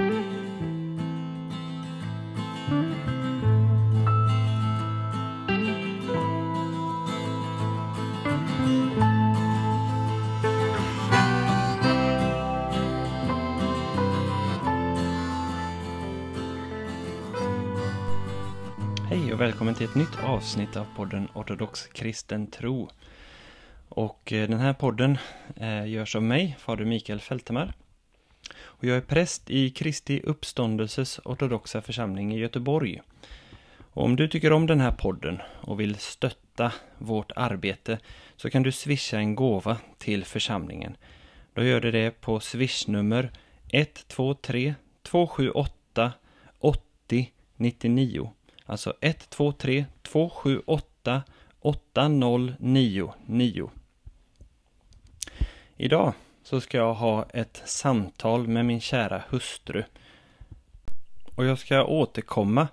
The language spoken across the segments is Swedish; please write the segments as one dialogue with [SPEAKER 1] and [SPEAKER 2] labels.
[SPEAKER 1] Hej och välkommen till ett nytt avsnitt av podden Ortodox kristen tro. Och eh, den här podden eh, görs av mig, fader Mikael Fältemar. Och jag är präst i Kristi uppståndelses ortodoxa församling i Göteborg. Och om du tycker om den här podden och vill stötta vårt arbete så kan du swisha en gåva till församlingen. Då gör du det på swishnummer 123 278 80 99. Alltså 123 278 8099. Idag så ska jag ha ett samtal med min kära hustru. Och jag ska återkomma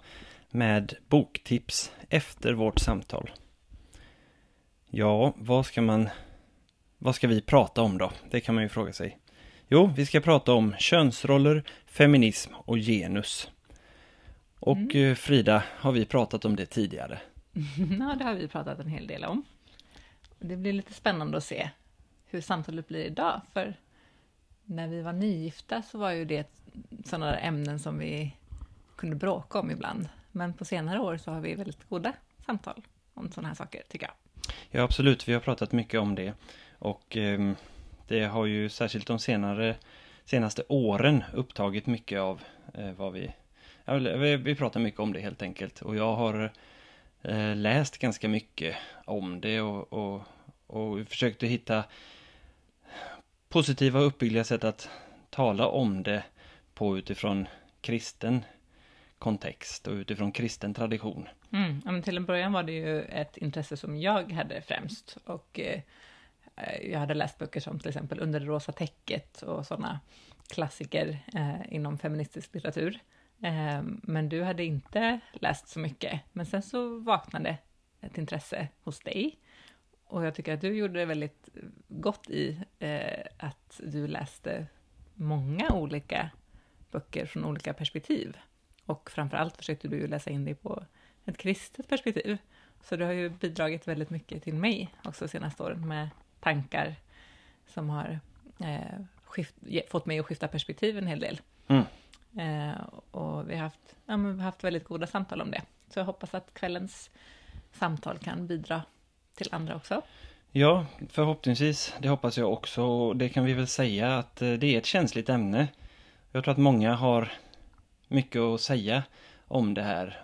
[SPEAKER 1] med boktips efter vårt samtal. Ja, vad ska man... Vad ska vi prata om då? Det kan man ju fråga sig. Jo, vi ska prata om könsroller, feminism och genus. Och
[SPEAKER 2] Mm.
[SPEAKER 1] eh, Frida, har vi pratat om det tidigare?
[SPEAKER 2] Ja, det har vi pratat en hel del om. Det blir lite spännande att se hur samtalet blir idag, för när vi var nygifta så var ju det sådana där ämnen som vi kunde bråka om ibland. Men på senare år så har vi väldigt goda samtal om sådana här saker, tycker jag.
[SPEAKER 1] Ja, absolut. Vi har pratat mycket om det. Och eh, det har ju särskilt de senare, senaste åren upptagit mycket av eh, vad vi... Ja, vi, vi pratar mycket om det helt enkelt. Och jag har eh, läst ganska mycket om det och, och, och försökt att hitta positiva och uppbyggliga sätt att tala om det på utifrån kristen kontext och utifrån kristen tradition.
[SPEAKER 2] Mm. Ja, men till en början var det ju ett intresse som jag hade främst. Och eh, jag hade läst böcker som till exempel Under det rosa täcket och sådana klassiker eh, inom feministisk litteratur. Eh, men du hade inte läst så mycket. Men sen så vaknade ett intresse hos dig. Och jag tycker att du gjorde det väldigt gott i eh, att du läste många olika böcker från olika perspektiv. Och framförallt försökte du läsa in dig på ett kristet perspektiv. Så det har ju bidragit väldigt mycket till mig också senaste åren med tankar som har eh, skift, fått mig att skifta perspektiv en hel del.
[SPEAKER 1] Mm.
[SPEAKER 2] Eh, och vi har, haft, ja, vi har haft väldigt goda samtal om det. Så jag hoppas att kvällens samtal kan bidra till andra också.
[SPEAKER 1] Ja, förhoppningsvis. Det hoppas jag också. Det kan vi väl säga att eh, det är ett känsligt ämne. Jag tror att många har mycket att säga om det här.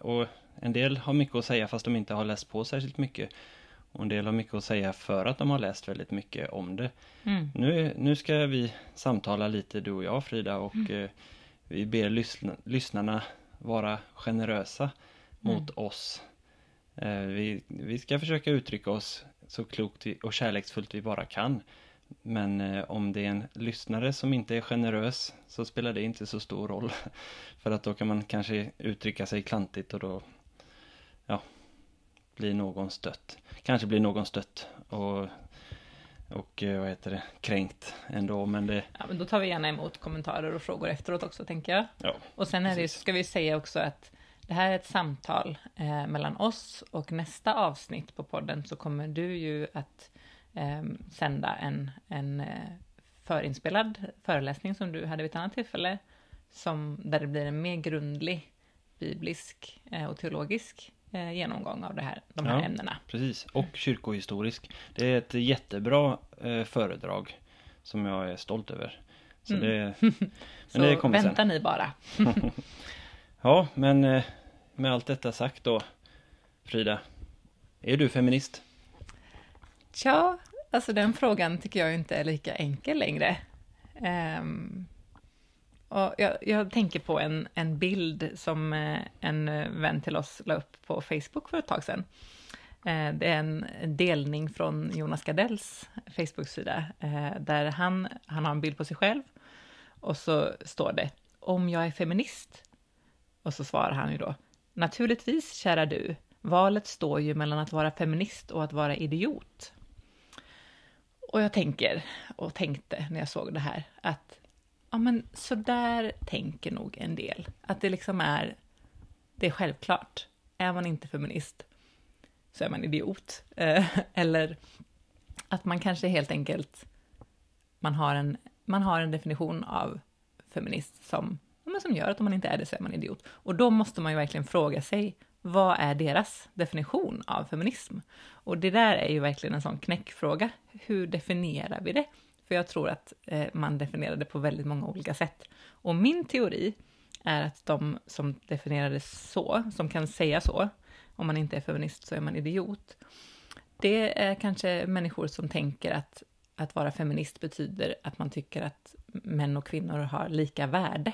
[SPEAKER 1] Och- en del har mycket att säga fast de inte har läst på särskilt mycket. Och en del har mycket att säga för att de har läst väldigt mycket om det.
[SPEAKER 2] Mm.
[SPEAKER 1] Nu, nu ska vi samtala lite du och jag Frida och eh, vi ber lyssna, lyssnarna vara generösa mot oss. Eh, vi, vi ska försöka uttrycka oss så klokt och kärleksfullt vi bara kan. Men eh, om det är en lyssnare som inte är generös så spelar det inte så stor roll. För att då kan man kanske uttrycka sig klantigt och då ja, blir någon stött. Kanske blir någon stött och, och eh, vad heter det, kränkt ändå. Men det,
[SPEAKER 2] Ja, men då tar vi gärna emot kommentarer och frågor efteråt också, tänker jag.
[SPEAKER 1] ja,
[SPEAKER 2] Och sen är det, ska vi säga också att det här är ett samtal eh, mellan oss och nästa avsnitt på podden så kommer du ju att eh, sända en, en eh, förinspelad föreläsning som du hade vid ett annat tillfälle, som, där det blir en mer grundlig biblisk eh, och teologisk eh, genomgång av det här, de här
[SPEAKER 1] Ja.
[SPEAKER 2] ämnena.
[SPEAKER 1] precis. Och kyrkohistorisk. Det är ett jättebra föredrag som jag är stolt över. Så
[SPEAKER 2] Mm.
[SPEAKER 1] det, men
[SPEAKER 2] Så
[SPEAKER 1] det kommer
[SPEAKER 2] vänta
[SPEAKER 1] sen.
[SPEAKER 2] ni bara.
[SPEAKER 1] Ja, men med allt detta sagt då, Frida. Är du feminist?
[SPEAKER 2] Tja, alltså den frågan tycker jag inte är lika enkel längre. Um, och jag, jag tänker på en, en bild som eh, en vän till oss la upp på Facebook för ett tag sedan. Eh, det är en delning från Jonas Gardells Facebook-sida, eh, där han, han har en bild på sig själv och så står det om jag är feminist. Och så svarar han ju då, naturligtvis kära du, valet står ju mellan att vara feminist och att vara idiot. Och jag tänker, och tänkte när jag såg det här, att ja men så där tänker nog en del. Att det liksom är, det är självklart. Är man inte feminist så är man idiot. Eh, eller att man kanske helt enkelt, man har en, man har en definition av feminist som, men som gör att om man inte är det så är man idiot. Och då måste man ju verkligen fråga sig, vad är deras definition av feminism? Och det där är ju verkligen en sån knäckfråga. Hur definierar vi det? För jag tror att eh, man definierar det på väldigt många olika sätt. Och min teori är att de som definierar det så, som kan säga så, om man inte är feminist så är man idiot. Det är kanske människor som tänker att att vara feminist betyder att man tycker att män och kvinnor har lika värde.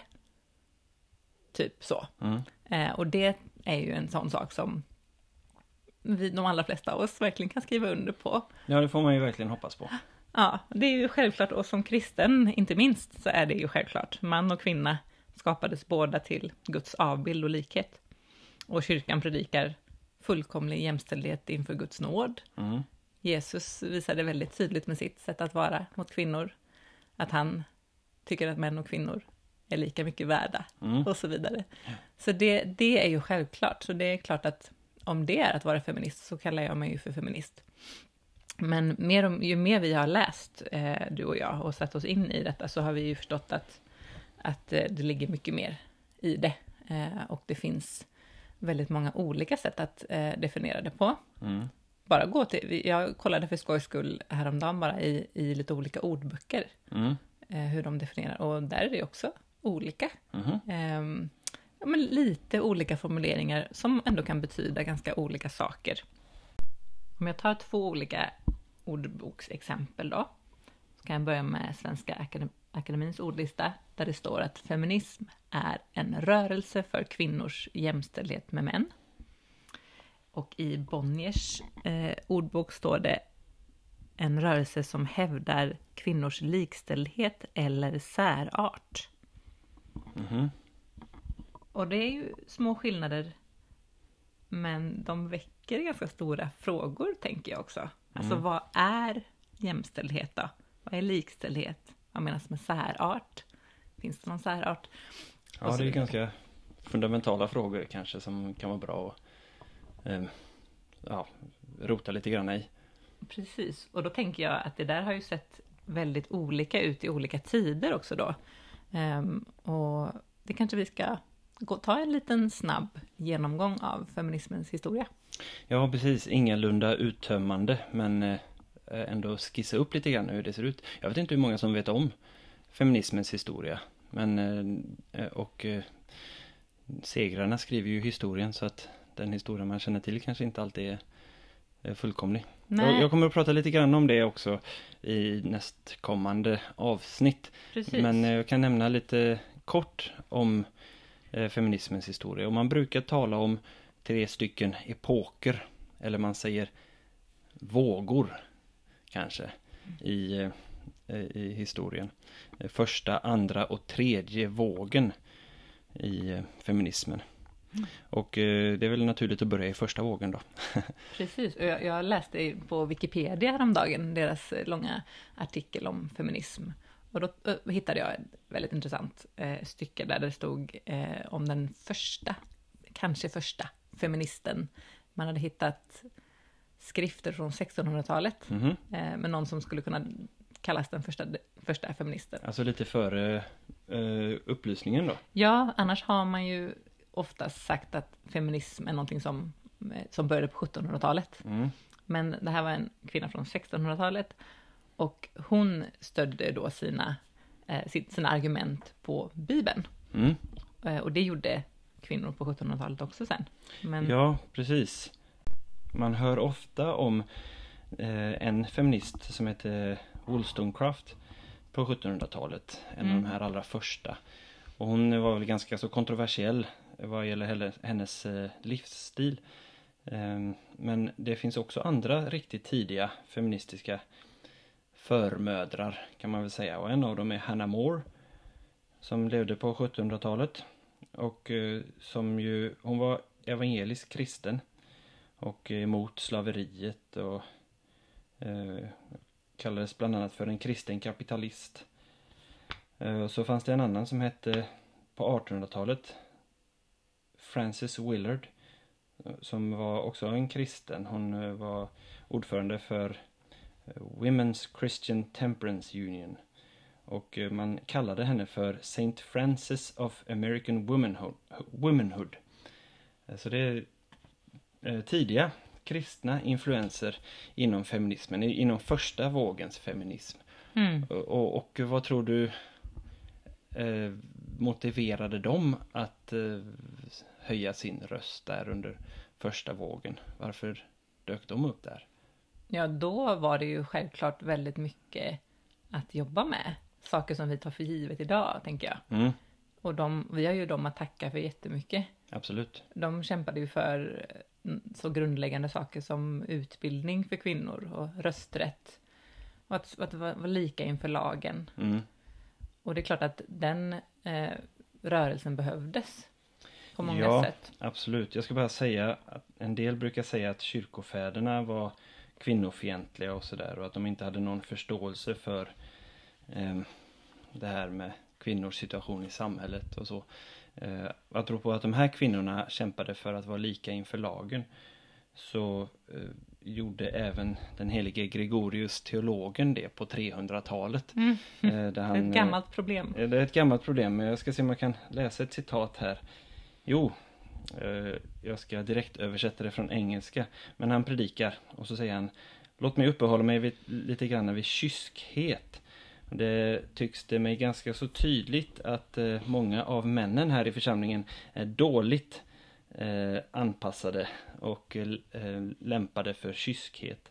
[SPEAKER 2] Typ så.
[SPEAKER 1] Mm.
[SPEAKER 2] Eh, och det är ju en sån sak som vi, de allra flesta av oss verkligen kan skriva under på.
[SPEAKER 1] Ja, det får man ju verkligen hoppas på.
[SPEAKER 2] Ja, det är ju självklart, och som kristen, inte minst, så är det ju självklart. Man och kvinna skapades båda till Guds avbild och likhet. Och kyrkan predikar fullkomlig jämställdhet inför Guds nåd.
[SPEAKER 1] Mm.
[SPEAKER 2] Jesus visade väldigt tydligt med sitt sätt att vara mot kvinnor, att han tycker att män och kvinnor är lika mycket värda
[SPEAKER 1] Mm.
[SPEAKER 2] och så vidare. Så det, det är ju självklart. Så det är klart att om det är att vara feminist så kallar jag mig ju för feminist. Men mer om, ju mer vi har läst, eh, du och jag, och satt oss in i detta så har vi ju förstått att, att eh, det ligger mycket mer i det. Eh, och det finns väldigt många olika sätt att eh, definiera det på.
[SPEAKER 1] Mm.
[SPEAKER 2] Bara gå till, jag kollade för skojs skull häromdagen bara i, i lite olika ordböcker,
[SPEAKER 1] Mm.
[SPEAKER 2] eh, hur de definierar, och där är det också olika. Ehm, ja, men lite olika formuleringar som ändå kan betyda ganska olika saker. Om jag tar två olika ordboksexempel då, så kan jag börja med Svenska Akadem- Akademins ordlista, där det står att feminism är en rörelse för kvinnors jämställdhet med män. Och i Bonniers eh, ordbok står det en rörelse som hävdar kvinnors likställdhet eller särart.
[SPEAKER 1] Mhm.
[SPEAKER 2] Och det är ju små skillnader, men de väcker ganska stora frågor, tänker jag också. Alltså,
[SPEAKER 1] Mm.
[SPEAKER 2] vad är jämställdhet då? Vad är likställdhet? Vad menas med särart? Finns det någon särart?
[SPEAKER 1] Ja,
[SPEAKER 2] så
[SPEAKER 1] det är ganska fundamentala frågor kanske som kan vara bra att eh, ja, rota lite grann i.
[SPEAKER 2] Precis, och då tänker jag att det där har ju sett väldigt olika ut i olika tider också då. Ehm, och det kanske vi ska gå, ta en liten snabb genomgång av feminismens historia.
[SPEAKER 1] Ja, precis. Ingalunda uttömmande, men eh, ändå skissa upp lite grann hur det ser ut. Jag vet inte hur många som vet om feminismens historia, men eh, och eh, segrarna skriver ju historien så att den historia man känner till kanske inte alltid är, fullkomlig.
[SPEAKER 2] Nej,
[SPEAKER 1] Jag, kommer att prata lite grann om det också i nästkommande avsnitt.
[SPEAKER 2] precis.
[SPEAKER 1] Men jag kan nämna lite kort om eh, feminismens historia. Och man brukar tala om tre stycken epoker. Eller man säger vågor kanske i, eh, i historien. Första, andra och tredje vågen i eh, feminismen.
[SPEAKER 2] Mm.
[SPEAKER 1] Och det är väl naturligt att börja i första vågen då.
[SPEAKER 2] Precis, och jag, jag läste på Wikipedia häromdagen deras långa artikel om feminism. Och då eh, hittade jag ett väldigt intressant eh, stycke där det stod eh, om den första, kanske första, feministen. Man hade hittat skrifter från 1600-talet
[SPEAKER 1] Mhm.
[SPEAKER 2] eh, med någon som skulle kunna kallas den första, första feministen.
[SPEAKER 1] Alltså lite före eh, upplysningen då.
[SPEAKER 2] Ja, annars har man ju oftast sagt att feminism är någonting som, eh, som började på 1700-talet.
[SPEAKER 1] Mm.
[SPEAKER 2] Men det här var en kvinna från 1600-talet och hon stödde då sina, eh, sina argument på Bibeln.
[SPEAKER 1] Mm.
[SPEAKER 2] Eh, och det gjorde kvinnor på 1700-talet också sen. Men
[SPEAKER 1] Ja, precis. Man hör ofta om eh, en feminist som heter Wollstonecraft på 1700-talet. En av
[SPEAKER 2] Mm.
[SPEAKER 1] de här allra första. Och hon var väl ganska så kontroversiell vad gäller hennes livsstil. Ehm, men det finns också andra riktigt tidiga feministiska förmödrar kan man väl säga. Och en av dem är Hannah More som levde på 1700-talet. Och eh, som ju, hon var evangelisk kristen och emot slaveriet och eh, kallades bland annat för en kristen kapitalist. Eh, Så fanns det en annan som hette på 1800-talet Frances Willard eh, som var också en kristen. Hon eh, var ordförande för Women's Christian Temperance Union. Och eh, man kallade henne för Saint Francis of American Womanhood. Så det är eh, tidiga kristna influenser inom feminismen, inom första vågens feminism.
[SPEAKER 2] Mm.
[SPEAKER 1] Och, och, och vad tror du eh, motiverade dem att eh, höja sin röst där under första vågen? Varför dök de upp där?
[SPEAKER 2] Ja, då var det ju självklart väldigt mycket att jobba med. Saker som vi tar för givet idag, tänker jag.
[SPEAKER 1] Mm,
[SPEAKER 2] Och de, vi har ju dem att tacka för jättemycket.
[SPEAKER 1] absolut.
[SPEAKER 2] De kämpade ju för mm, så grundläggande saker som utbildning för kvinnor och rösträtt. Och att, att vara lika inför lagen.
[SPEAKER 1] Mm,
[SPEAKER 2] Och det är klart att den eh, rörelsen behövdes. På många
[SPEAKER 1] Ja.
[SPEAKER 2] sätt.
[SPEAKER 1] absolut. Jag ska bara säga att en del brukar säga att kyrkofäderna var kvinnofientliga och sådär och att de inte hade någon förståelse för eh, det här med kvinnors situation i samhället och så. Eh, jag tror på att de här kvinnorna kämpade för att vara lika inför lagen så eh, gjorde även den helige Gregorius teologen det på 300-talet.
[SPEAKER 2] Mm.
[SPEAKER 1] Eh,
[SPEAKER 2] Det är ett
[SPEAKER 1] eh,
[SPEAKER 2] gammalt problem.
[SPEAKER 1] Eh, Det är ett gammalt problem, men jag ska se om jag kan läsa ett citat här. Jo, Eh, jag ska direkt översätta det från engelska. Men han predikar och så säger han Låt mig uppehålla mig vid, lite grann vid kyskhet. Det tycks det mig ganska så tydligt att eh, många av männen här i församlingen är dåligt eh, anpassade och lämpade för kyskhet.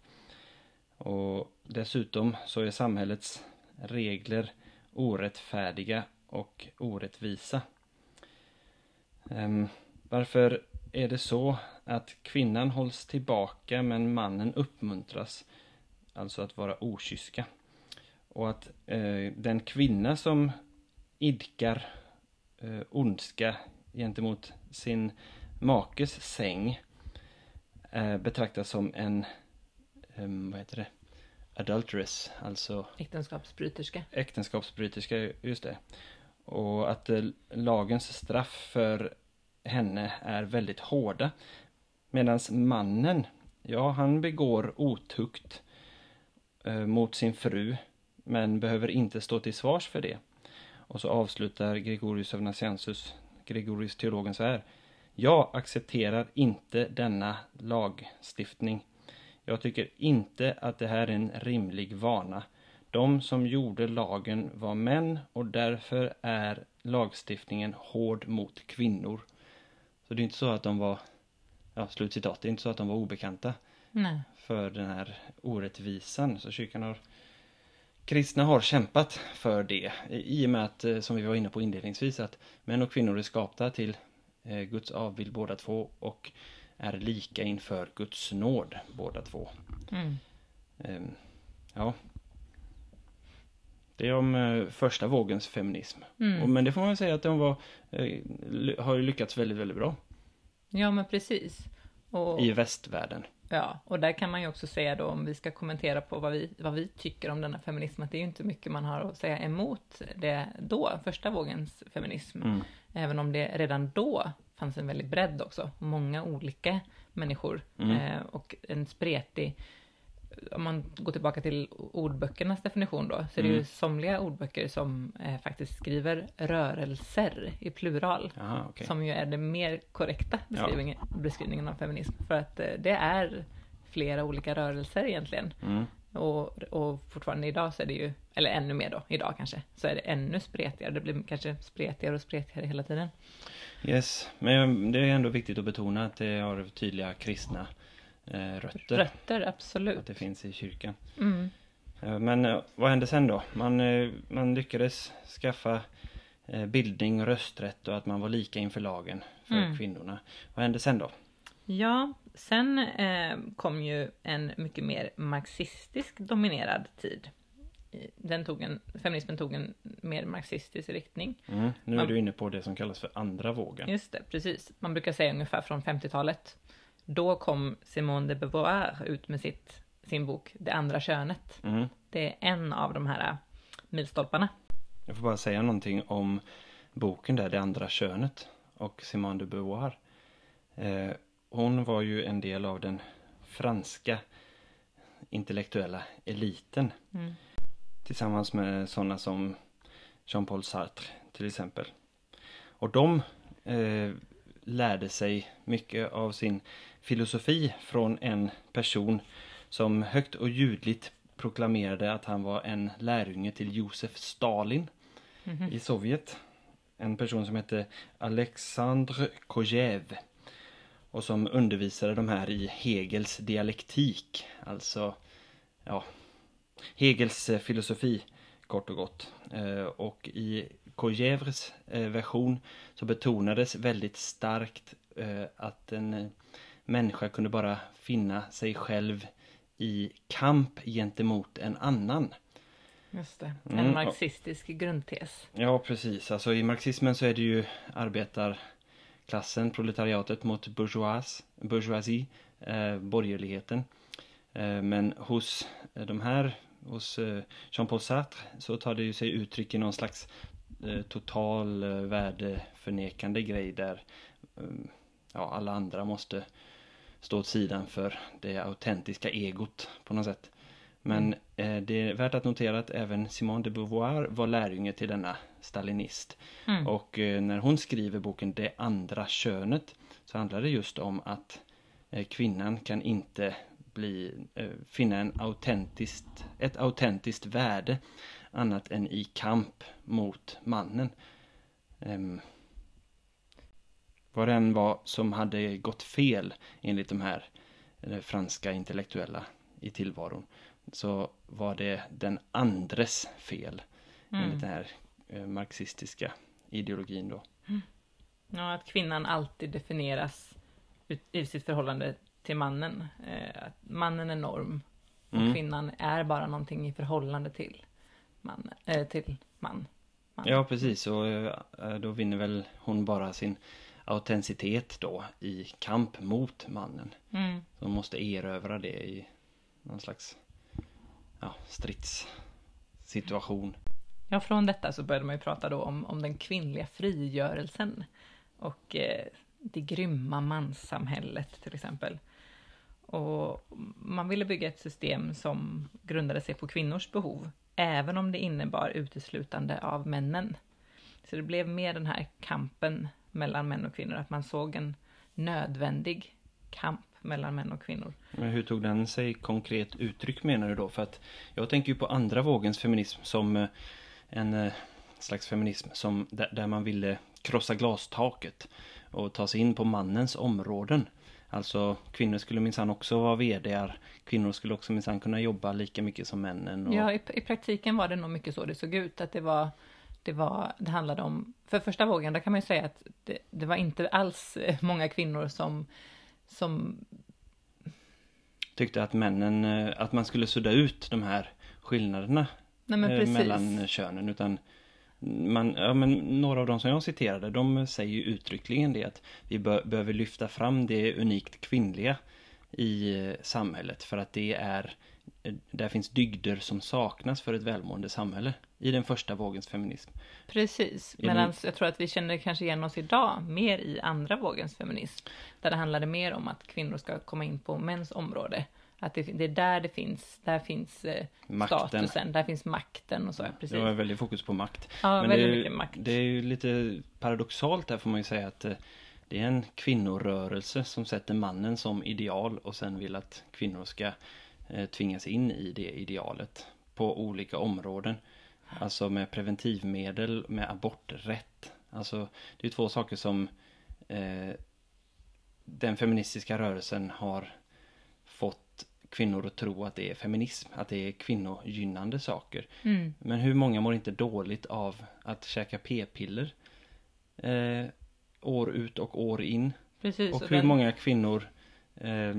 [SPEAKER 1] Och dessutom så är samhällets regler orättfärdiga och orättvisa. Ehm, varför är det så att kvinnan hålls tillbaka men mannen uppmuntras? Alltså att vara okyska. Och att eh, den kvinna som idkar eh, ondska gentemot sin makes säng eh, betraktas som en, ehm, vad heter det, adulteress, alltså
[SPEAKER 2] Äktenskapsbryterska.
[SPEAKER 1] äktenskapsbryterska, just det. Och att eh, lagens straff för henne är väldigt hårda. Medan mannen, ja han begår otukt eh, mot sin fru men behöver inte stå till svars för det. Och så avslutar Gregorius av Nazianzus, Gregorius teologen så här. Jag accepterar inte denna lagstiftning. Jag tycker inte att det här är en rimlig vana. De som gjorde lagen var män och därför är lagstiftningen hård mot kvinnor. Så det är inte så att de var, ja slutcitat, det är inte så att de var obekanta
[SPEAKER 2] Nej.
[SPEAKER 1] för den här orättvisan. Så kyrkan har, kristna har kämpat för det. I och med att, eh, som vi var inne på inledningsvis, att män och kvinnor är skapta till eh, Guds avbild båda två och är lika inför Guds nåd båda två.
[SPEAKER 2] Mm.
[SPEAKER 1] Ehm, ja. Det är om eh, första vågens feminism.
[SPEAKER 2] Mm.
[SPEAKER 1] Men det får man säga att de var, eh, har lyckats väldigt, väldigt bra
[SPEAKER 2] Ja, men precis. Och,
[SPEAKER 1] i västvärlden.
[SPEAKER 2] ja, och där kan man ju också säga då, om vi ska kommentera på vad vi, vad vi tycker om denna feminism, att det är ju inte mycket man har att säga emot det då, första vågens feminism.
[SPEAKER 1] Mm.
[SPEAKER 2] Även om det redan då fanns en väldig bredd också, många olika människor
[SPEAKER 1] Mm.
[SPEAKER 2] eh, och en spretig om man går tillbaka till ordböckernas definition då, så är det ju
[SPEAKER 1] Mm.
[SPEAKER 2] somliga ordböcker som eh, faktiskt skriver rörelser i plural.
[SPEAKER 1] Jaha, okej.
[SPEAKER 2] Som ju är den mer korrekta beskrivningen, beskrivningen av feminism. För att eh, det är flera olika rörelser egentligen.
[SPEAKER 1] Mm.
[SPEAKER 2] Och, och fortfarande idag så är det ju, eller ännu mer då, idag kanske, så är det ännu spretigare. Det blir kanske spretigare och spretigare hela tiden.
[SPEAKER 1] Yes, men det är ändå viktigt att betona att det har tydliga kristna eh, rötter.
[SPEAKER 2] Rötter,
[SPEAKER 1] Att
[SPEAKER 2] absolut.
[SPEAKER 1] det finns i kyrkan.
[SPEAKER 2] Mm.
[SPEAKER 1] Eh, Men eh, vad hände sen då? Man, man lyckades skaffa bildning och rösträtt och att man var lika inför lagen för
[SPEAKER 2] Mm.
[SPEAKER 1] kvinnorna. Vad hände sen då?
[SPEAKER 2] Ja, sen eh, kom ju en mycket mer marxistisk dominerad tid. Den tog en, feminismen tog en mer marxistisk riktning.
[SPEAKER 1] Mm. Nu är
[SPEAKER 2] Ja.
[SPEAKER 1] du inne på det som kallas för andra vågen.
[SPEAKER 2] Just det, precis. Man brukar säga ungefär från 50-talet. Då kom Simone de Beauvoir ut med sitt, sin bok Det andra könet.
[SPEAKER 1] Mm.
[SPEAKER 2] Det är en av de här milstolparna.
[SPEAKER 1] Jag får bara säga någonting om boken där, Det andra könet och Simone de Beauvoir. Eh, hon var ju en del av den franska intellektuella eliten.
[SPEAKER 2] Mm.
[SPEAKER 1] Tillsammans med sådana som Jean-Paul Sartre till exempel. Och de eh, lärde sig mycket av sin filosofi från en person som högt och ljudligt proklamerade att han var en lärjunge till Josef Stalin
[SPEAKER 2] Mhm.
[SPEAKER 1] i Sovjet. En person som hette Alexandr Kojev och som undervisade de här i Hegels dialektik, alltså ja, Hegels eh, filosofi kort och gott. Eh, Och i Kojevs eh, version så betonades väldigt starkt att en eh, människa kunde bara finna sig själv i kamp gentemot en annan.
[SPEAKER 2] Just det. En
[SPEAKER 1] Mm,
[SPEAKER 2] marxistisk grundtes.
[SPEAKER 1] Ja, precis. Alltså i marxismen så är det ju arbetarklassen, proletariatet mot bourgeois, bourgeoisie, eh, borgerligheten. Eh, men hos eh, de här, hos eh, Jean-Paul Sartre, så tar det ju sig uttryck i någon slags eh, total eh, värdeförnekande grej där eh, ja, alla andra måste stå åt sidan för det autentiska egot på något sätt. Men eh, det är värt att notera att även Simone de Beauvoir var lärjunge till denna stalinist.
[SPEAKER 2] Mm.
[SPEAKER 1] Och eh, när hon skriver boken Det andra könet så handlar det just om att eh, kvinnan kan inte bli, eh, finna en autentiskt, ett autentiskt värde annat än i kamp mot mannen. Vad det än var som hade gått fel enligt de här eh, franska intellektuella i tillvaron så var det den andres fel enligt
[SPEAKER 2] Mm.
[SPEAKER 1] den här eh, marxistiska ideologin då.
[SPEAKER 2] Ja, att kvinnan alltid definieras ut, i sitt förhållande till mannen. Eh, att mannen är norm och
[SPEAKER 1] Mm.
[SPEAKER 2] kvinnan är bara någonting i förhållande till mannen, eh, till man. man.
[SPEAKER 1] Ja, precis. Och då vinner väl hon bara sin autenticitet då i kamp mot mannen.
[SPEAKER 2] Mm.
[SPEAKER 1] Så hon måste erövra det i någon slags ja, stridssituation.
[SPEAKER 2] Ja, från detta så började man ju prata då om, om den kvinnliga frigörelsen och eh, det grymma manssamhället till exempel. Och man ville bygga ett system som grundade sig på kvinnors behov, även om det innebar uteslutande av männen. Så det blev mer den här kampen mellan män och kvinnor, att man såg en nödvändig kamp mellan män och kvinnor.
[SPEAKER 1] Men hur tog den sig konkret uttryck menar du då? För att jag tänker ju på andra vågens feminism som eh, en eh, slags feminism som, där, man ville krossa glastaket och ta sig in på mannens områden. Alltså kvinnor skulle minsann också vara VDR. Kvinnor skulle också minsann kunna jobba lika mycket som männen. Och,
[SPEAKER 2] Ja, i, i praktiken var det nog mycket så det såg ut, att det var, det var, det handlade om, för första vågen, där kan man ju säga att det, det var inte alls eh, många kvinnor som, som,
[SPEAKER 1] Tyckte att männen, eh, att man skulle sudda ut de här skillnaderna
[SPEAKER 2] nej
[SPEAKER 1] eh, mellan könen. Utan man, ja, men några av de som jag citerade, de säger ju uttryckligen det att vi bör, behöver lyfta fram det unikt kvinnliga i samhället för att det är där finns dygder som saknas för ett välmående samhälle i den första vågens feminism.
[SPEAKER 2] Precis, medan jag tror att vi känner kanske igen oss idag mer i andra vågens feminism, där det handlade mer om att kvinnor ska komma in på mäns område. Att det, det är där det finns, där finns eh, statusen, där finns makten och så, precis.
[SPEAKER 1] Det var väldigt fokus på makt.
[SPEAKER 2] ja,
[SPEAKER 1] Men
[SPEAKER 2] väldigt
[SPEAKER 1] det, är-
[SPEAKER 2] mycket makt.
[SPEAKER 1] det är ju lite paradoxalt där får man ju säga att eh, det är en kvinnorörelse som sätter mannen som ideal och sen vill att kvinnor ska eh, tvingas in i det idealet på olika områden. Alltså med preventivmedel, med aborträtt. Alltså det är två saker som eh, den feministiska rörelsen har fått kvinnor att tro att det är feminism, att det är kvinnogynnande saker.
[SPEAKER 2] Mm.
[SPEAKER 1] Men hur många mår inte dåligt av att käka p-piller eh, år ut och år in?
[SPEAKER 2] Precis,
[SPEAKER 1] Och
[SPEAKER 2] och
[SPEAKER 1] hur
[SPEAKER 2] den-
[SPEAKER 1] många kvinnor eh,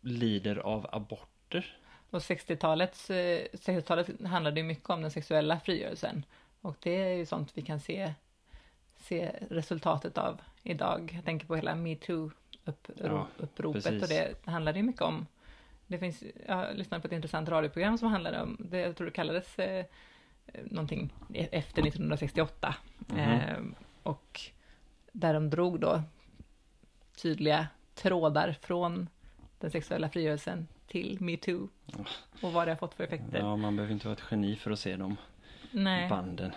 [SPEAKER 1] lider av aborter?
[SPEAKER 2] Och 60-talets, eh, 60-talet handlade ju mycket om den sexuella frigörelsen. Och det är ju sånt vi kan se, se resultatet av idag. Jag tänker på hela
[SPEAKER 1] Ja,
[SPEAKER 2] metoo-uppropet
[SPEAKER 1] precis.
[SPEAKER 2] och det handlade ju mycket om. Det finns, jag lyssnade på ett intressant radioprogram som handlade om, det, jag tror det kallades eh, eh, någonting e- efter 1968.
[SPEAKER 1] Mhm.
[SPEAKER 2] Eh, och där de drog då tydliga trådar från den sexuella frigörelsen till metoo. Och vad det har fått för effekter.
[SPEAKER 1] Ja, man behöver inte vara ett geni för att se de
[SPEAKER 2] Nej.
[SPEAKER 1] banden.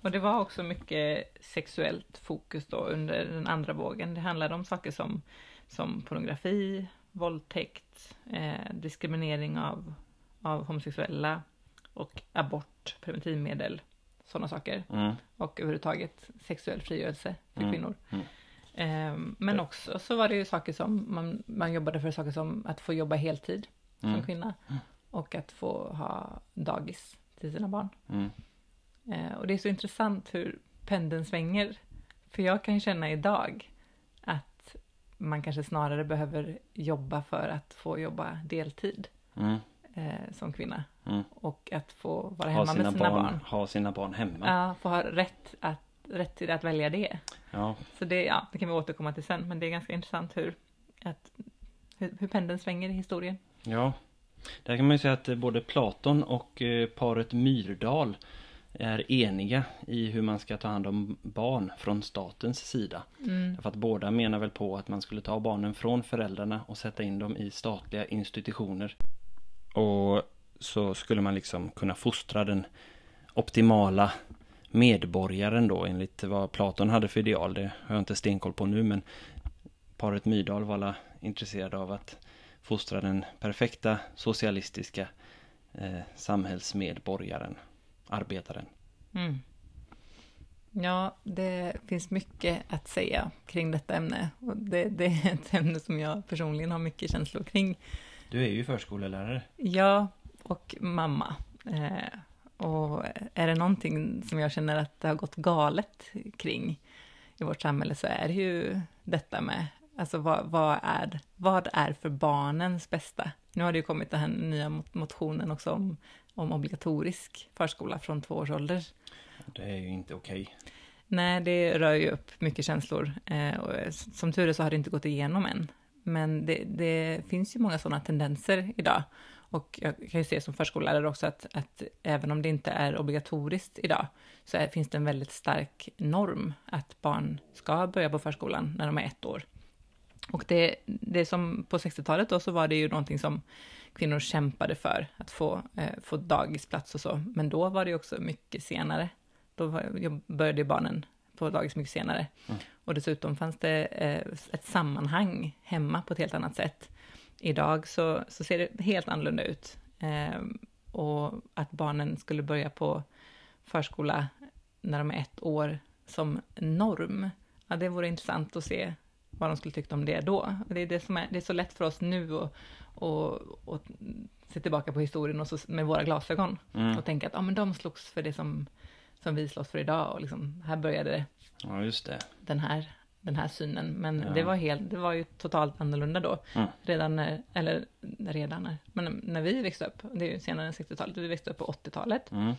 [SPEAKER 2] Och det var också mycket sexuellt fokus då under den andra vågen. Det handlade om saker som, som pornografi, våldtäkt, eh, diskriminering av, av homosexuella och abort, preventivmedel, sådana saker.
[SPEAKER 1] Mm.
[SPEAKER 2] Och överhuvudtaget sexuell frigörelse för
[SPEAKER 1] Mm,
[SPEAKER 2] kvinnor.
[SPEAKER 1] mm.
[SPEAKER 2] Eh, men också så var det ju saker som, man, man jobbade för saker som att få jobba heltid som
[SPEAKER 1] Mm.
[SPEAKER 2] kvinna. Och att få ha dagis till sina barn.
[SPEAKER 1] Mm.
[SPEAKER 2] Eh, och det är så intressant hur pendeln svänger. För jag kan känna idag att man kanske snarare behöver jobba för att få jobba deltid
[SPEAKER 1] Mm.
[SPEAKER 2] eh, som kvinna.
[SPEAKER 1] Mm.
[SPEAKER 2] Och att få vara hemma
[SPEAKER 1] sina
[SPEAKER 2] med sina
[SPEAKER 1] barn,
[SPEAKER 2] barn.
[SPEAKER 1] ha sina barn hemma.
[SPEAKER 2] Ja, få ha rätt, att, rätt till att välja det.
[SPEAKER 1] Ja.
[SPEAKER 2] Så det, ja, det kan vi återkomma till sen, men det är ganska intressant hur, att, hur, hur pendeln svänger i historien.
[SPEAKER 1] Ja, där kan man ju säga att eh, både Platon och eh, paret Myrdal är eniga i hur man ska ta hand om barn från statens sida.
[SPEAKER 2] Mm.
[SPEAKER 1] För att båda menar väl på att man skulle ta barnen från föräldrarna och sätta in dem i statliga institutioner. Och så skulle man liksom kunna fostra den optimala medborgaren då enligt vad Platon hade för ideal. Det har jag inte stenkoll på nu men paret Myrdal var alla intresserade av att fostra den perfekta socialistiska eh, samhällsmedborgaren, arbetaren.
[SPEAKER 2] Mm. Ja, det finns mycket att säga kring detta ämne. Och det, det är ett ämne som jag personligen har mycket känslor kring.
[SPEAKER 1] Du är ju förskollärare.
[SPEAKER 2] Jag och mamma. Eh, och är det någonting som jag känner att det har gått galet kring i vårt samhälle så är det ju detta med, alltså vad, vad, är, vad är för barnens bästa? Nu har det ju kommit den här nya mot- motionen också om, om obligatorisk förskola från två års ålder.
[SPEAKER 1] Det är ju inte okej.
[SPEAKER 2] Nej, det rör ju upp mycket känslor. Eh, och s- som tur är så har det inte gått igenom än. Men det, det finns ju många sådana tendenser idag. Och jag kan ju se som förskollärare också att, att även om det inte är obligatoriskt idag, så är, finns det en väldigt stark norm att barn ska börja på förskolan när de är ett år. Och det, det som på 60-talet då så var det ju någonting som kvinnor kämpade för, att få, eh, få dagisplats och så. Men då var det också mycket senare. Då var, började barnen på dagis mycket senare.
[SPEAKER 1] Mm.
[SPEAKER 2] Och dessutom fanns det eh, ett sammanhang hemma på ett helt annat sätt. Idag så, så ser det helt annorlunda ut. Eh, och att barnen skulle börja på förskola när de är ett år som norm. Ja, det vore intressant att se vad de skulle tycka om det då. Det är, det som är, det är så lätt för oss nu att och, och se tillbaka på historien och så, med våra glasögon
[SPEAKER 1] Mm.
[SPEAKER 2] och tänka att ah, men de slogs för det som, som vi slåss för idag och liksom, här började
[SPEAKER 1] Ja, just det.
[SPEAKER 2] den här, den här synen. Men
[SPEAKER 1] Ja.
[SPEAKER 2] det, var helt, det var ju totalt annorlunda då.
[SPEAKER 1] Mm.
[SPEAKER 2] Redan när, eller redan när, men när vi växte upp, det är ju senare än 60-talet, vi växte upp på 80-talet.
[SPEAKER 1] Mm.